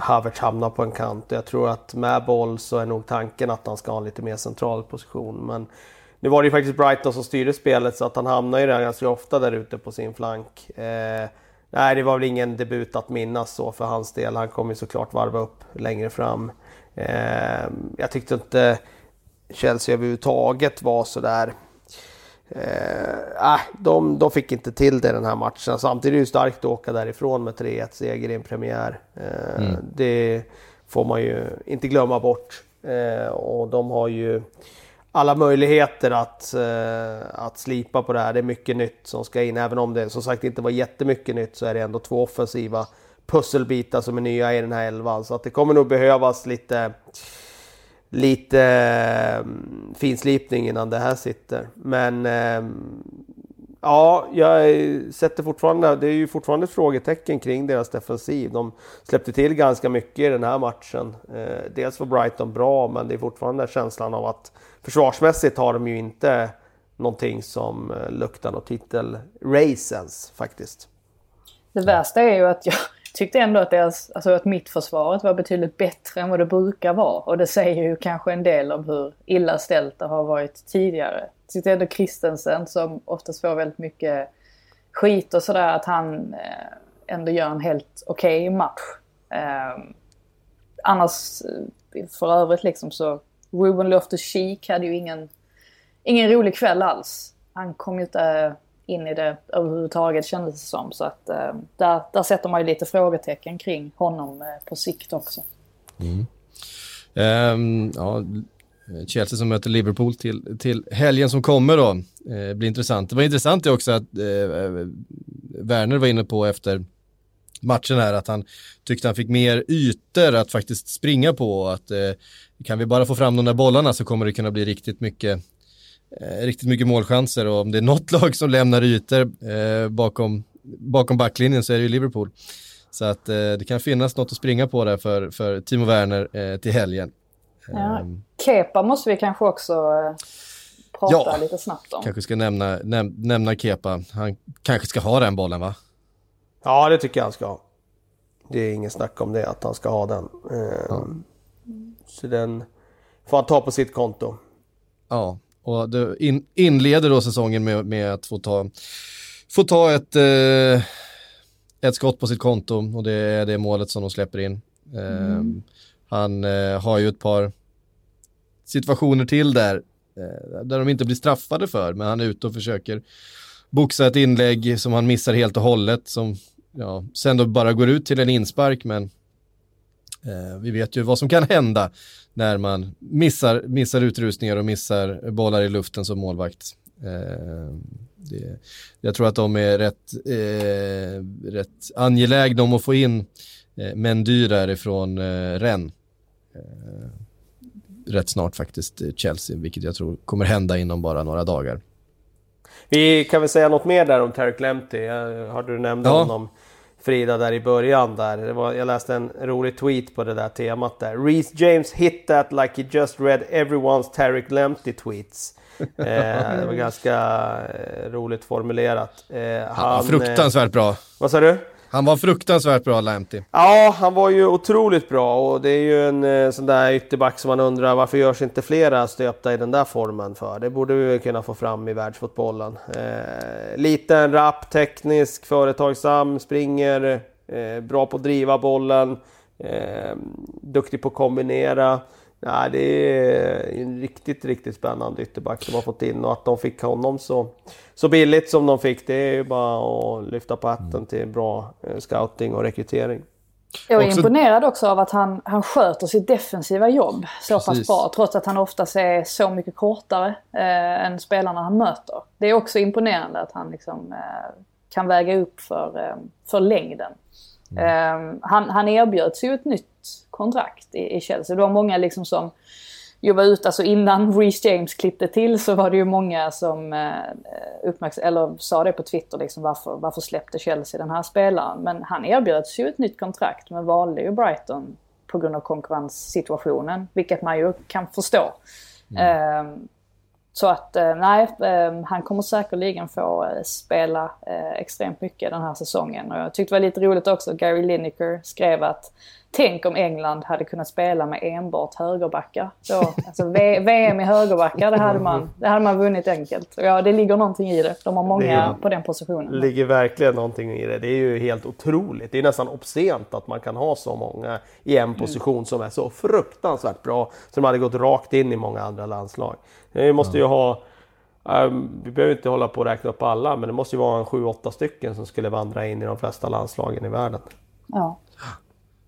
Havertz hamnar på en kant. Jag tror att med boll så är nog tanken att han ska ha en lite mer central position. Men nu var det ju faktiskt Brighton som styrde spelet så att han hamnar ju där ganska ofta där ute på sin flank. Eh, nej, det var väl ingen debut att minnas så för hans del. Han kommer ju såklart varva upp längre fram. Eh, jag tyckte inte Chelsea överhuvudtaget var sådär Eh, de, de fick inte till det den här matchen. Samtidigt är det ju starkt att åka därifrån med 3-1 seger i en premiär. Eh, mm. Det får man ju inte glömma bort. Eh, och de har ju alla möjligheter att, eh, att slipa på det här. Det är mycket nytt som ska in. Även om det som sagt inte var jättemycket nytt så är det ändå två offensiva pusselbitar som är nya i den här elvan. Så att det kommer nog behövas lite lite eh, finslipning innan det här sitter. Men eh, ja, jag sätter fortfarande, det är ju fortfarande ett frågetecken kring deras defensiv. De släppte till ganska mycket i den här matchen. Eh, dels var Brighton bra, men det är fortfarande känslan av att försvarsmässigt har de ju inte någonting som eh, luktar något titel-race ens faktiskt. Det värsta är ju att jag, tyckte ändå att, deras, alltså att mittförsvaret var betydligt bättre än vad det brukar vara. Och det säger ju kanske en del om hur illa ställt det har varit tidigare. Jag tyckte ändå Christensen som oftast får väldigt mycket skit och sådär att han eh, ändå gör en helt okej okay match. Ehm, eh, annars för övrigt liksom så Ruben Loftus-Cheek hade ju ingen, ingen rolig kväll alls. Han kom ju inte in i det överhuvudtaget kändes det som. Så att eh, där, där sätter man ju lite frågetecken kring honom eh, på sikt också. Mm. Um, ja, Chelsea som möter Liverpool till, till helgen som kommer då. Eh, blir intressant. Det var intressant också att eh, eh, Werner var inne på efter matchen här att han tyckte han fick mer ytor att faktiskt springa på att eh, kan vi bara få fram de där bollarna så kommer det kunna bli riktigt mycket eh, riktigt mycket målchanser och om det är något lag som lämnar ytor eh, bakom, bakom backlinjen så är det ju Liverpool. Så att eh, det kan finnas något att springa på där för, för Timo Werner eh, till helgen. Ja. Ehm. Kepa måste vi kanske också eh, prata ja, lite snabbt om. kanske ska nämna, näm nämna Kepa. Han kanske ska ha den bollen va? Ja, det tycker jag han ska ha. Det är ingen snack om det, att han ska ha den. Ja. Så den får han ta på sitt konto. Ja, och det in, inleder då säsongen med, med att få ta, få ta ett, eh, ett skott på sitt konto och det är det målet som de släpper in. Eh, mm. Han eh, har ju ett par situationer till där, eh, där de inte blir straffade för, men han är ute och försöker boxa ett inlägg som han missar helt och hållet, som ja, sen då bara går ut till en inspark, men vi vet ju vad som kan hända när man missar, missar utrustningar och missar bollar i luften som målvakt. Eh, det, jag tror att de är rätt, eh, rätt angelägna om att få in eh, Mendy därifrån eh, Rennes. Eh, rätt snart faktiskt Chelsea, vilket jag tror kommer hända inom bara några dagar. Vi kan väl säga något mer där om Tarek Lemty. Hörde du nämnde ja. honom Frida där i början där. Var, jag läste en rolig tweet på det där temat där. Reece James hit that like he just read everyone's Tarek Lempty tweets. eh, det var ganska eh, roligt formulerat. Eh, han, han fruktansvärt bra. Vad sa du? Han var fruktansvärt bra, Lamptey. Ja, han var ju otroligt bra och det är ju en eh, sån där ytterback som man undrar varför görs inte flera stöpta i den där formen för? Det borde vi kunna få fram i världsfotbollen. Eh, liten, rapp, teknisk, företagsam, springer, eh, bra på att driva bollen, eh, duktig på att kombinera. Nej, det är en riktigt, riktigt spännande ytterback de har fått in och att de fick honom så, så billigt som de fick det är ju bara att lyfta på hatten mm. till bra eh, scouting och rekrytering. Jag är också... imponerad också av att han, han sköter sitt defensiva jobb så Precis. pass bra trots att han oftast är så mycket kortare eh, än spelarna han möter. Det är också imponerande att han liksom, eh, kan väga upp för, eh, för längden. Mm. han, han erbjöds ju ett nytt kontrakt i, i Chelsea. Det var många liksom som ju var ute, alltså innan Reece James klippte till så var det ju många som eh, uppmärksam, eller sa det på Twitter liksom varför, varför släppte Chelsea den här spelaren? Men han erbjöds ju ett nytt kontrakt men valde ju Brighton på grund av konkurrenssituationen, vilket man ju kan förstå. Mm. Eh, så att eh, nej, eh, han kommer säkerligen få eh, spela extremt mycket den här säsongen. Och jag tyckte det var lite roligt också, Gary Lineker skrev att Tänk om England hade kunnat spela med enbart högerbackar. Så, alltså, VM i högerbackar, det hade, man, det hade man vunnit enkelt. Ja, det ligger någonting i det. De har många det på den positionen. Det ligger verkligen någonting i det. Det är ju helt otroligt. Det är nästan obscent att man kan ha så många i en position mm. som är så fruktansvärt bra. Som hade gått rakt in i många andra landslag. Vi måste ju ha Um, vi behöver inte hålla på att räkna upp alla, men det måste ju vara en 7-8 stycken som skulle vandra in i de flesta landslagen i världen. Ja.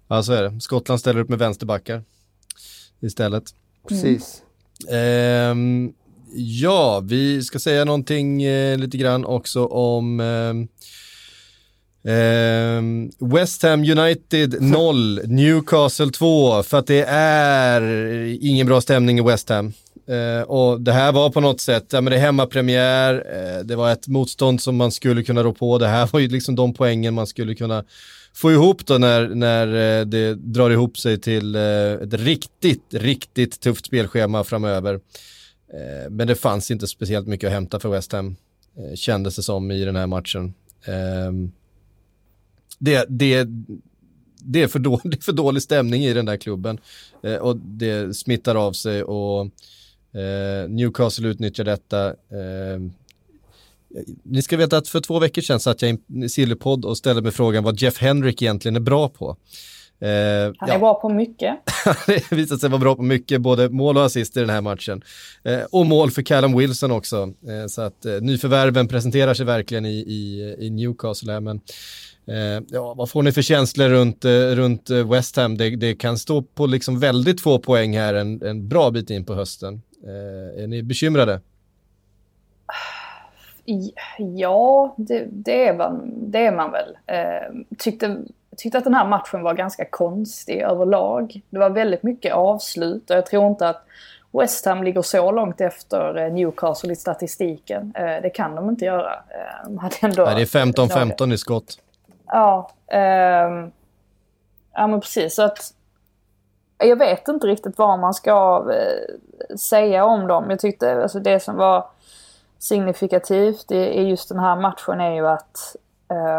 Ja, så är det. Skottland ställer upp med vänsterbackar istället. Precis. Mm. ja, vi ska säga någonting eh, lite grann också om eh, Eh, West Ham United 0, Newcastle 2, för att det är ingen bra stämning i West Ham. Eh, och det här var på något sätt, ja men det är hemmapremiär, eh, det var ett motstånd som man skulle kunna rå på, det här var ju liksom de poängen man skulle kunna få ihop då när, när eh, det drar ihop sig till eh, ett riktigt, riktigt tufft spelschema framöver. Eh, men det fanns inte speciellt mycket att hämta för West Ham, eh, kändes det som i den här matchen. Ehm, det, det, det, är för dålig, det är för dålig stämning i den där klubben eh, och det smittar av sig och Newcastle utnyttjar detta. Ehm, ni ska veta att för två veckor sedan satt jag i en Sillypodd och ställde mig frågan vad Jeff Henrik egentligen är bra på. Eh, han är ja. bra på mycket. det visade sig vara bra på mycket, både mål och assist i den här matchen. Eh, och mål för Callum Wilson också. Eh, så att eh, nyförvärven presenterar sig verkligen i, i, i Newcastle. Här, men, eh, ja, vad får ni för känslor runt, eh, runt eh, West Ham? Det, det, kan stå på liksom väldigt få poäng här en, en bra bit in på hösten. Är ni bekymrade? Ja, det, det, är, man, det är man väl. Eh, tyckte, tyckte att den här matchen var ganska konstig överlag. Det var väldigt mycket avslut och jag tror inte att West Ham ligger så långt efter eh, Newcastle i statistiken. Eh, det kan de inte göra. Eh, de hade ändå Nej, det är 15-15 i skott. Ja, eh, ja men precis. Så att, jag vet inte riktigt vad man ska eh, säga om dem. Jag tyckte alltså det som var signifikativt i, just den här matchen är ju att,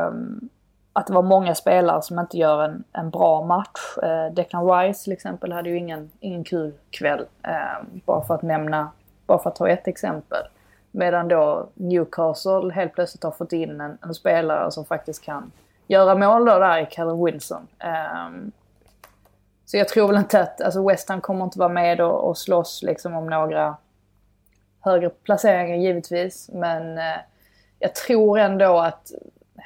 um, att det var många spelare som inte gör en, en bra match. Uh, Declan Rice till exempel hade ju ingen, ingen kul kväll. Uh, bara för att nämna, bara för att ta ett exempel. Medan då Newcastle helt plötsligt har fått in en, en spelare som faktiskt kan göra mål då där i Callum Wilson. Um, så jag tror väl inte att, alltså West Ham kommer inte vara med och, och slåss liksom om några högre placeringar givetvis. Men eh, jag tror ändå att eh,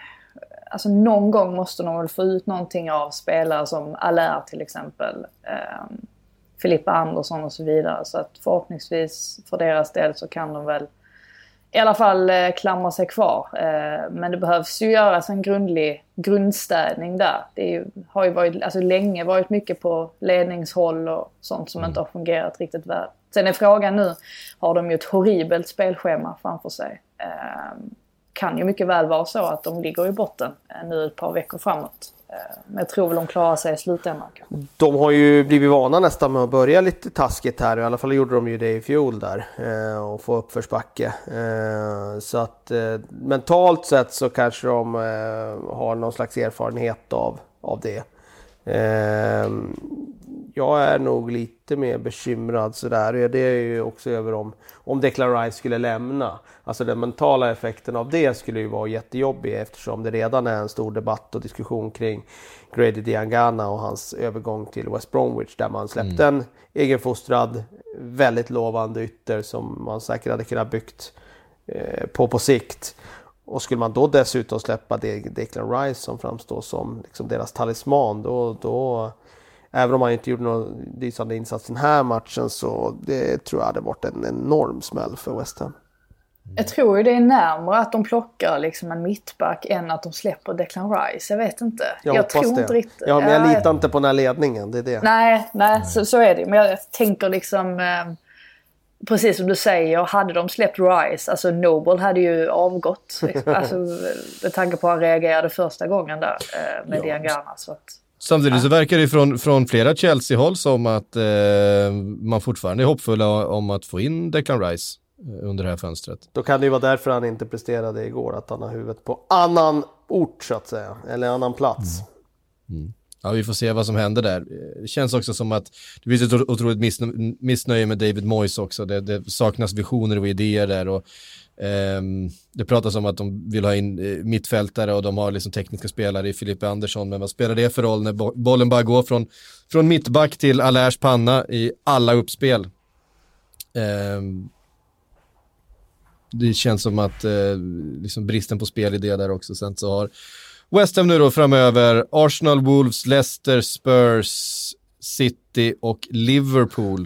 alltså någon gång måste de väl få ut någonting av spelare som Allaire till exempel. Eh, Filippa Andersson och så vidare. Så att förhoppningsvis för deras del så kan de väl i alla fall eh, klamra sig kvar. Eh, men det behövs ju göras en grundlig grundstädning där. Det ju, har ju varit, alltså länge varit mycket på ledningshåll och sånt som mm. inte har fungerat riktigt väl. Sen är frågan nu, har de ju ett horribelt spelschema framför sig. Eh, kan ju mycket väl vara så att de ligger i botten eh, nu ett par veckor framåt. Eh, men jag tror väl de klarar sig i slutändan. De har ju blivit vana nästan med att börja lite taskigt här. I alla fall gjorde de ju det i fjol där. Eh, och få uppförsbacke. Eh, så att mentalt sett så kanske de har någon slags erfarenhet av, av det jag är nog lite mer bekymrad sådär. Det är ju också över om, om Declan Rice skulle lämna. Alltså den mentala effekten av det skulle ju vara jättejobbig eftersom det redan är en stor debatt och diskussion kring Grady Diangana och hans övergång till West Bromwich där man släppte mm. en egenfostrad, väldigt lovande ytter som man säkert hade kunnat byggt eh, på på sikt. Och skulle man då dessutom släppa Declan Rice som framstår som liksom deras talisman då, då Även om han inte gjorde någon lysande insats den här matchen så det tror jag hade varit en enorm smäll för West Ham. Jag tror ju det är närmare att de plockar liksom en mittback än att de släpper Declan Rice. Jag vet inte. Jag, Jag, tror det. inte riktigt. Ja, men jag Ja, litar inte på den här ledningen. Det är det. Nej, nej så, så är det. Men jag tänker liksom... Eh, precis som du säger, hade de släppt Rice, alltså Noble hade ju avgått. Liksom. Alltså, med tanke på hur han reagerade första gången där eh, med Ja. Diangana. Så att, Samtidigt så verkar det från, från flera Chelsea-håll som att eh, man fortfarande är hoppfulla om att få in Declan Rice eh, under det här fönstret. Då kan det ju vara därför han inte presterade igår. Att han har huvudet på annan ort så att säga. Eller annan plats. Ja, vi får se vad som händer där. Det känns också som att det finns ett otro- otroligt missnö- missnöje med David Moyes också. Det, det saknas visioner och idéer där och det pratas om att de vill ha in eh, mittfältare och de har liksom tekniska spelare i Filippe Andersson. Men vad spelar det för roll när bo- bollen bara går från, från mittback till Alers panna i alla uppspel? Ehm, det känns som att eh, liksom bristen på spelidé där också. Sen så har West Ham nu då framöver Arsenal, Wolves, Leicester, Spurs, City och Liverpool.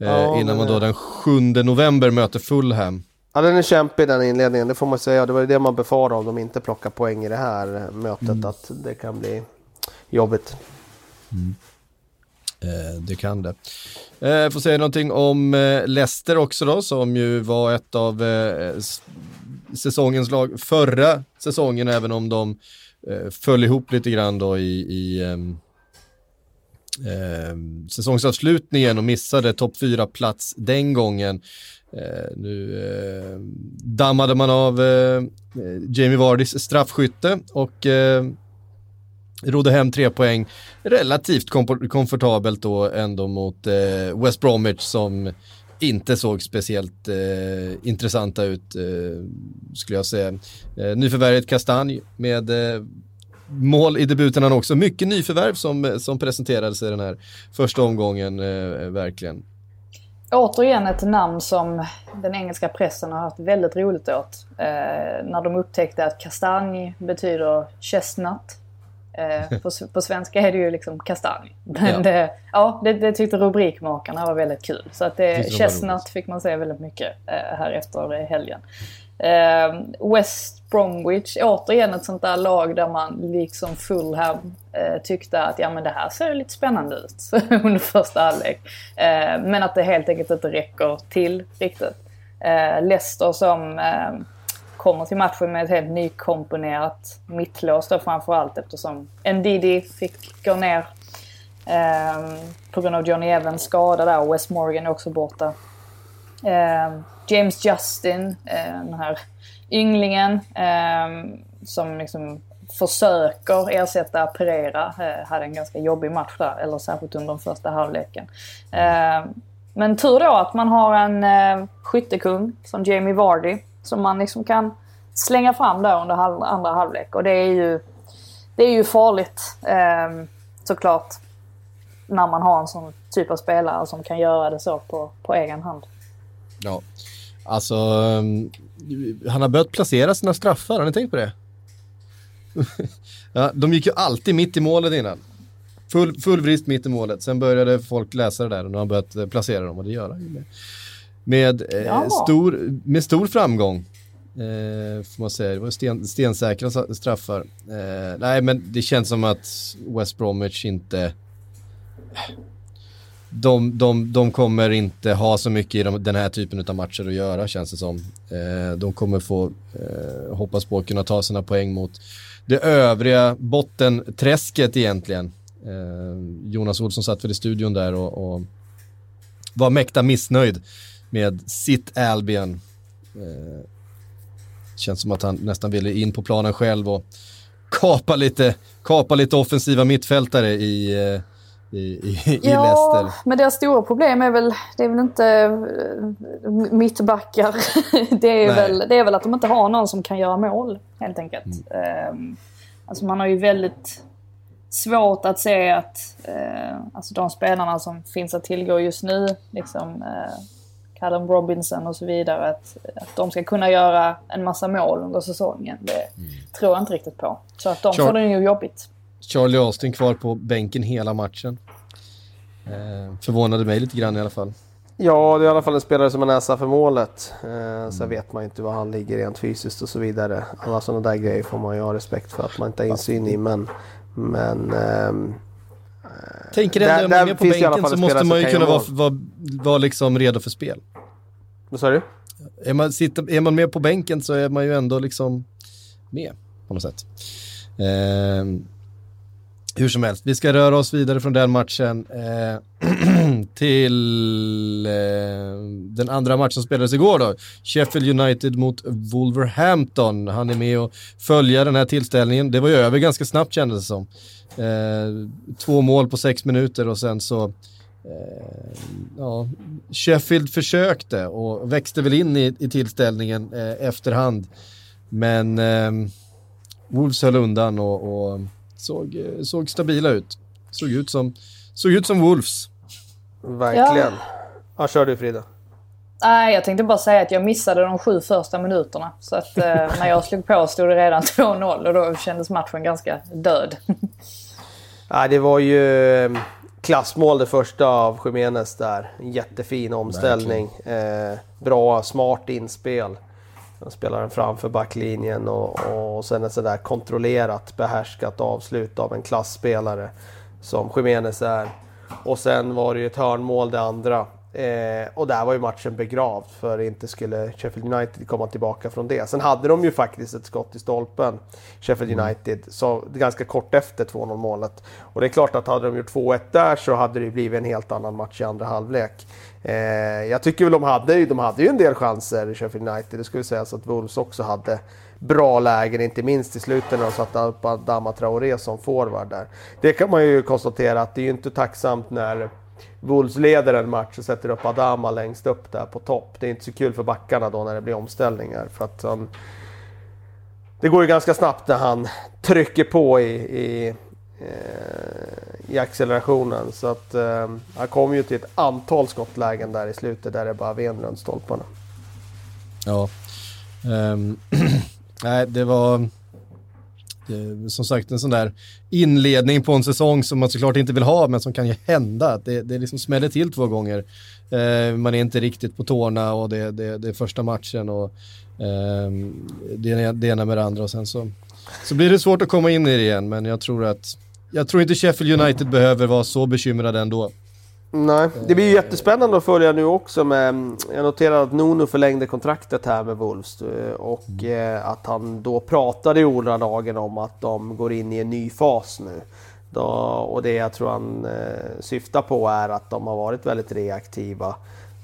Eh, Ja, innan man då den 7 november möter Fulham. Ja, den är kämpig den inledningen, det får man säga. Det var det man befarade om de inte plockar poäng i det här mötet. Att det kan bli jobbigt. Eh, det kan det. Eh, får säga någonting om eh, Leicester också då, som ju var ett av eh, säsongens lag förra säsongen, även om de eh, föll ihop lite grann då i, i ehm, ehm, säsongsavslutningen och missade topp 4-plats den gången. Eh, nu eh, dammade man av eh, Jamie Vardys straffskytte och eh, rodde hem tre poäng relativt kom komfortabelt då ändå mot eh, West Bromwich som inte såg speciellt eh, intressanta ut eh, skulle jag säga. Eh, nyförvärvet Kastanj med eh, mål i debuten han också. Mycket nyförvärv som, som presenterades i den här första omgången eh, verkligen. Återigen ett namn som den engelska pressen har haft väldigt roligt åt. Eh, när de upptäckte att kastanj betyder chestnut. Eh, på, på svenska är det ju liksom kastanj. Men Ja. det, ja, det, det tyckte rubrikmakarna var väldigt kul. Så att det, chestnut fick man se väldigt mycket eh, här efter helgen. Eh, West Bromwich, återigen ett sånt där lag där man liksom Fulham eh, tyckte att ja men det här ser lite spännande ut under första halvlek. Eh, men att det helt enkelt inte räcker till riktigt. Eh, Leicester som eh, kommer till matchen med ett helt nykomponerat mittlås då framförallt eftersom Ndidi fick gå ner eh, på grund av Johnny Evans skada där och West Morgan är också borta. Eh, James Justin, eh, den här ynglingen eh, som liksom försöker ersätta Pereira, eh, hade en ganska jobbig match där, eller särskilt under den första halvleken. Eh, men tur då att man har en eh, skyttekung som Jamie Vardy som man liksom kan slänga fram där under halv, andra halvlek och det är ju, det är ju farligt eh, såklart när man har en sån typ av spelare som kan göra det så på, på egen hand. Ja, alltså ehm, han har börjat placera sina straffar, har ni tänkt på det? ja, de gick ju alltid mitt i målet innan. Full, full vrist mitt i målet, sen började folk läsa det där och nu har han börjat eh, placera dem och det gör han ju med, med, eh, Ja. stor, med stor framgång. Eh, får man säga, det var sten, stensäkra straffar. Eh, nej men det känns som att West Bromwich inte de, de, de kommer inte ha så mycket i de, den här typen av matcher att göra känns det som. Eh, de kommer få eh, hoppas på att kunna ta sina poäng mot det övriga bottenträsket egentligen. Eh, Jonas Olsson satt väl i studion där och, och var mäkta missnöjd med sitt Albion. Eh, känns som att han nästan ville in på planen själv och kapa lite, kapa lite offensiva mittfältare i, eh, i, i, i Ja, Leicester. men deras stora problem är väl, det är väl inte eh, mittbackar. det, är Nej. väl, det är väl att de inte har någon som kan göra mål helt enkelt. Ehm, alltså man har ju väldigt svårt att se att eh, alltså de spelarna som finns att tillgå just nu, liksom eh, Callum Robinson och så vidare, att, att de ska kunna göra en massa mål under säsongen. Det tror jag inte riktigt på. Så att de Sure. får det ju jobbigt. Charlie Austin kvar på bänken hela matchen. Eh, förvånade mig lite grann i alla fall. Ja, det är i alla fall en spelare som har näsa för målet. Eh, sen vet man ju inte var han ligger rent fysiskt och så vidare. Alla sådana där grejer får man ju ha respekt för att man inte har insyn i. Men, men ehm, Tänker Där- ändå, där man är med på bänken så måste man ju kunna vara, vara, vara liksom redo för spel. vad sa du? Är man, sitter, är man med på bänken så är man ju ändå liksom med på något sätt. Ehm, hur som helst, vi ska röra oss vidare från den matchen eh, till eh, den andra matchen som spelades igår då. Sheffield United mot Wolverhampton. Han är med och följer den här tillställningen. Det var ju över ganska snabbt kändes det som. Eh, två mål på sex minuter och sen så eh, ja, Sheffield försökte och växte väl in i, i tillställningen eh, efterhand. Men eh, Wolves höll undan och, och såg, eh, såg stabila ut. Såg ut som, såg ut som Wolves. Verkligen. Ja, kör du Frida. Nej, jag tänkte bara säga att jag missade de sju första minuterna. Så att eh, när jag slog på stod det redan 2-0 och då kändes matchen ganska död. Ja, det var ju eh, klassmål det första av Jiménez där. En jättefin omställning. Eh, bra, smart inspel. Han spelar den framför backlinjen och, och sen ett sådär kontrollerat, behärskat avslut av en klassspelare som Jiménez är. Och sen var det ju ett hörnmål det andra. Eh, och där var ju matchen begravd för inte skulle Sheffield United komma tillbaka från det. Sen hade de ju faktiskt ett skott i stolpen, Sheffield United, så ganska kort efter 2-0 målet. Och det är klart att hade de gjort 2-1 där så hade det blivit en helt annan match i andra halvlek. Eh, jag tycker väl de hade, ju- de hade ju en del chanser, Sheffield United. Det skulle sägas att Wolves också hade bra lägen, inte minst i slutet när de satte upp Adama Traoré som forward där. Det kan man ju konstatera att det är ju inte tacksamt när Wolves leder en match och sätter upp Adama längst upp där på topp. Det är inte så kul för backarna då när det blir omställningar. För att han, det går ju ganska snabbt när han trycker på i, i, Eh, i accelerationen. Så att eh, han kom ju till ett antal skottlägen där i slutet där det bara ven runt stolparna. Ja. Um, nej, det var som sagt en sån där inledning på en säsong som man såklart inte vill ha men som kan ju hända. Det, det liksom smäller till två gånger. Eh, man är inte riktigt på tårna och det, det, det är första matchen och eh, det, ena- det ena med det andra och sen så, så blir det svårt att komma in i det igen men jag tror att jag tror inte Sheffield United behöver vara så bekymrade ändå. Nej, det blir ju jättespännande att följa nu också med... Jag noterar att Nuno förlängde kontraktet här med Wolves eh, och eh, att han då pratade i ordalagen om att de går in i en ny fas nu. Då, och det jag tror han eh, syftar på är att de har varit väldigt reaktiva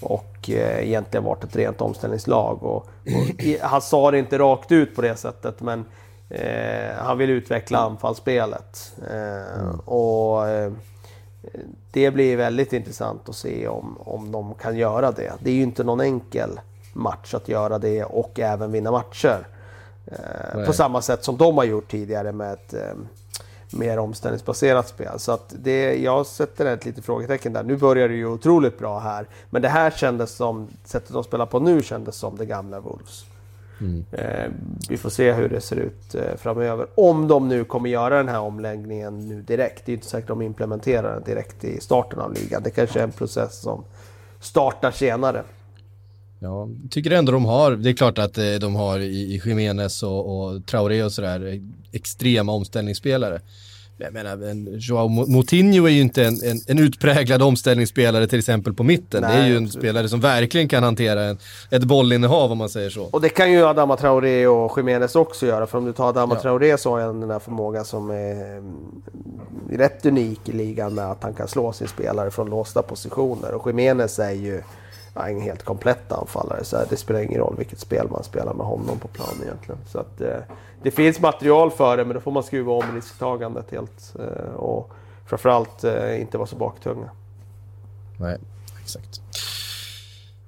och eh, egentligen varit ett rent omställningslag. Och, och, han sa det inte rakt ut på det sättet men eh, han vill utveckla anfallsspelet. Eh, och... Eh, det blir väldigt intressant att se om, om de kan göra det. Det är ju inte någon enkel match att göra det och även vinna matcher. Eh, på samma sätt som de har gjort tidigare med ett eh, mer omställningsbaserat spel. Så att det, jag sätter ett litet frågetecken där. Nu börjar det ju otroligt bra här. Men det här kändes som, sättet de spelar på nu kändes som det gamla Wolves. Eh, vi får se hur det ser ut eh, framöver. Om de nu kommer göra den här omläggningen nu direkt. Det är inte säkert att de implementerar den direkt i starten av ligan. Det kanske är en process som startar senare. Ja, tycker ändå de har, det är klart att eh, de har i, i Jiménez och, och Traoré och sådär extrema omställningsspelare. Jag menar, en Joao Mo- Moutinho är ju inte en, en, en utpräglad omställningsspelare till exempel på mitten. det är Nej, ju en spelare som verkligen kan hantera en, ett bollinnehav om man säger så. Och det kan ju Adama Traoré och Jiménez också göra. För om du tar Adama Ja. Traoré så har han den här förmågan som är mm, rätt unik i ligan med att han kan slå sin spelare från låsta positioner. Och Jiménez är ju ja, en helt komplett anfallare. Så det spelar ingen roll vilket spel man spelar med honom på plan egentligen. Så att, eh, det finns material för det men då får man skruva om risktagandet helt. Eh, och framförallt eh, inte vara så baktunga. Nej, exakt.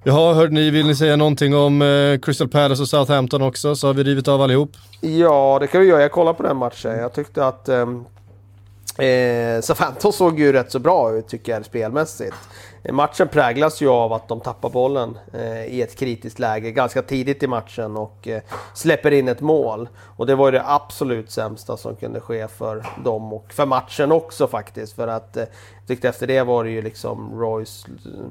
Jaha, hörde ni, vill ni säga någonting om eh, Crystal Palace och Southampton också? Så har vi rivit av allihop. Ja, det kan vi göra. Jag kollade på den matchen. Jag tyckte att ehm, eh, Southampton såg ju rätt så bra ut tycker jag spelmässigt. Eh, matchen präglas ju av att de tappar bollen eh, i ett kritiskt läge ganska tidigt i matchen och eh, släpper in ett mål. Och det var ju det absolut sämsta som kunde ske för dem och för matchen också faktiskt. För att eh, jag tyckte efter det var det ju liksom Roys... Eh,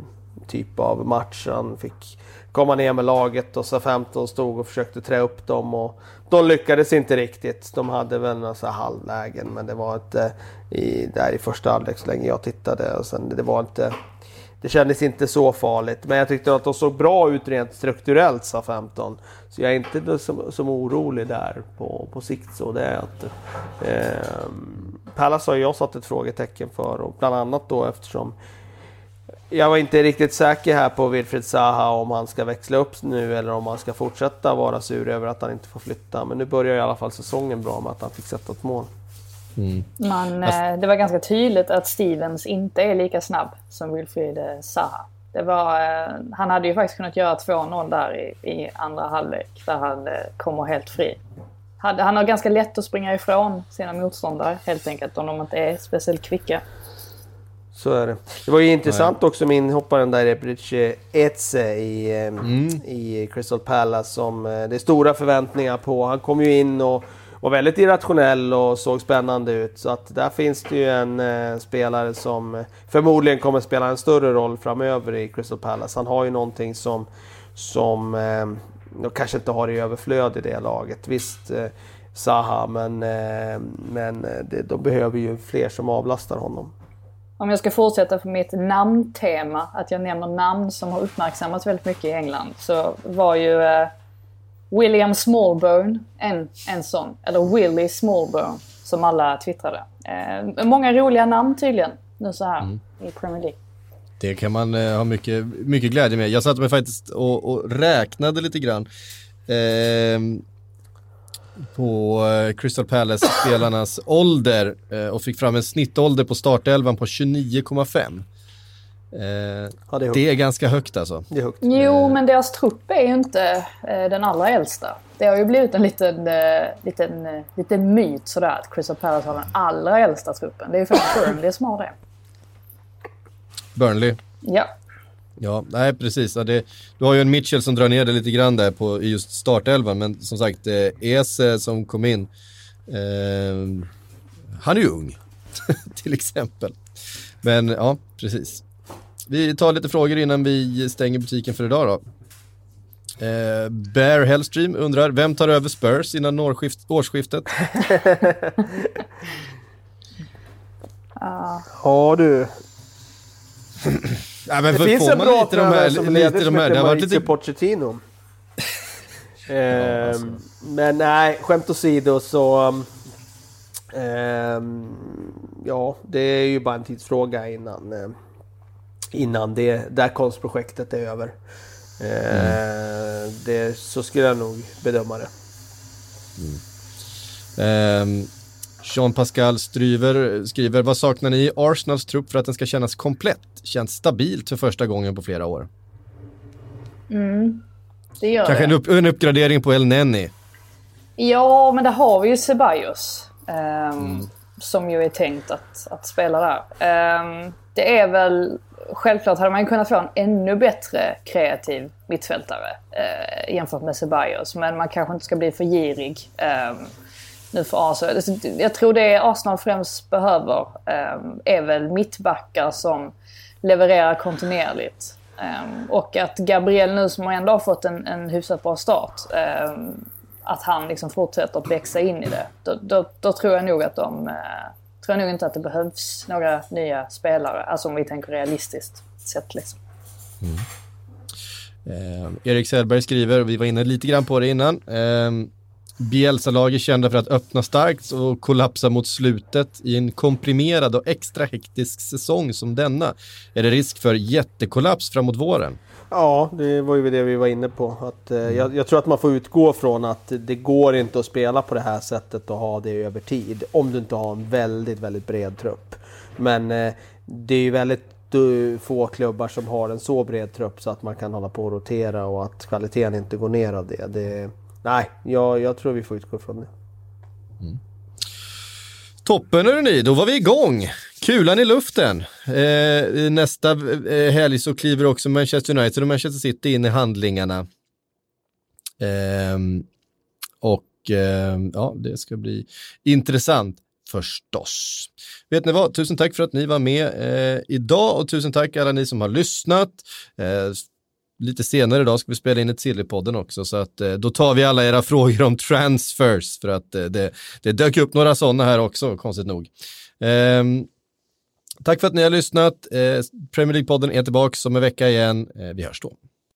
typ av match. Han fick komma ner med laget och så 15 stod och försökte trä upp dem och de lyckades inte riktigt. De hade väl några halvlägen men det var inte eh, i, där i första halvlek så länge jag tittade. Och sen, det var inte det kändes inte så farligt, men jag tyckte att de såg bra ut rent strukturellt, sa 15. Så jag är inte som, som orolig där på, på sikt. Så det är att, eh, Pallas har jag satt ett frågetecken för, och bland annat då eftersom jag var inte riktigt säker här på Wilfried Zaha om han ska växla upp nu eller om han ska fortsätta vara sur över att han inte får flytta. Men nu börjar i alla fall säsongen bra med att han fick sätta ett mål. Mm. Man, eh, det var ganska tydligt att Stevens inte är lika snabb som Wilfried eh, Zaha. Det var, eh, han hade ju faktiskt kunnat göra 2-0 där i, i, andra halvlek där han kommer helt fri. Han har ganska lätt att springa ifrån sina motståndare helt enkelt om de inte är speciellt kvicka. Så är det. Det var ju intressant också med inhopparen där Ebrice Eze i, mm. i Crystal Palace som det är stora förväntningar på. Han kom ju in och var väldigt irrationell och såg spännande ut. Så att där finns det ju en eh, spelare som eh, förmodligen kommer spela en större roll framöver i Crystal Palace. Han har ju någonting som, som eh, de kanske inte har i överflöd i det laget. Visst, eh, Zaha, men, eh, men eh, det, de behöver ju fler som avlastar honom. Om jag ska fortsätta på mitt namntema, att jag nämner namn som har uppmärksammats väldigt mycket i England, så var ju eh, William Smallbone, en, en sån. Eller Willy Smallbone, som alla twittrade. Eh, många roliga namn tydligen, nu så här mm. i Premier League. Det kan man eh, ha mycket, mycket glädje med. Jag satt mig faktiskt och, och räknade lite grann. Eh, på Crystal Palace-spelarnas ålder eh, och fick fram en snittålder på startelvan på 29,5. Eh, ja, det, är det, är ganska högt alltså. Det är högt. Jo, men deras trupp är ju inte eh, den allra äldsta. Det har ju blivit en liten, eh, liten, eh, liten myt sådär att Crystal Palace har den allra äldsta truppen. Det är ju faktiskt Burnley som har det. Burnley? Ja. Ja, nej precis. Ja, det, du har ju en Mitchell som drar ner det lite grann där på i just startelvan, men som sagt, eh, Ese som kom in, eh, han är ju ung, till exempel. Men ja, precis. Vi tar lite frågor innan vi stänger butiken för idag då. Eh, Bear Hellstream undrar, vem tar över Spurs innan årsskift, årsskiftet? Ja du. ja, men det finns en bra tränare som leder som heter Mauricio lite... Pochettino. eh, men nej, skämt åsido så... Eh, ja, det är ju bara en tidsfråga innan... Eh, innan det där konstprojektet är över. Mm. det, så skulle jag nog bedöma det. Mm. Eh, Jean Pascal Stryver skriver, vad saknar ni i Arsenals trupp för att den ska kännas komplett? Känns stabilt för första gången på flera år. Mm, det gör Kanske det. En, upp, en uppgradering på El Nenni. Ja, men där har vi ju Ceballos. Um, mm. Som ju är tänkt att, att spela där. Um, det är väl självklart hade man kunnat få en ännu bättre kreativ mittfältare eh, jämfört med Ceballos. Men man kanske inte ska bli för girig eh, nu för Arsenal. Jag tror det Arsenal främst behöver eh, är väl mittbackar som levererar kontinuerligt. Eh, och att Gabriel nu som ändå har fått en, en hyfsat bra start eh, att han liksom fortsätter att växa in i det. Då, då, då tror jag nog att de eh, tror jag nog inte att det behövs några nya spelare. Alltså om vi tänker realistiskt sett liksom. Mm. Eh, Erik Sellberg skriver, och vi var inne lite grann på det innan. Eh, Bielsa-lag är kända för att öppna starkt och kollapsa mot slutet i en komprimerad och extra hektisk säsong som denna. Är det risk för jättekollaps framåt våren? Ja, det var ju det vi var inne på. Att, eh, jag, jag, tror att man får utgå från att det går inte att spela på det här sättet och ha det över tid. Om du inte har en väldigt, väldigt bred trupp. Men eh, det är ju väldigt uh, få klubbar som har en så bred trupp så att man kan hålla på och rotera och att kvaliteten inte går ner av det. det nej, jag, jag tror vi får utgå från det. Mm. Toppen hörni, då var vi igång. Kulan i luften. Eh, nästa eh, helg så kliver också Manchester United och Manchester City in i handlingarna. Eh, och eh, ja, det ska bli intressant. förstås. Vet ni vad, tusen tack för att ni var med eh, idag och tusen tack alla ni som har lyssnat. Eh, lite senare idag ska vi spela in ett Sillypodden också, så att eh, då tar vi alla era frågor om transfers, för att eh, det, det dök upp några sådana här också, konstigt nog. Ehm, tack för att ni har lyssnat. Eh, Premier League-podden är tillbaka om en vecka igen. Eh, vi hörs då.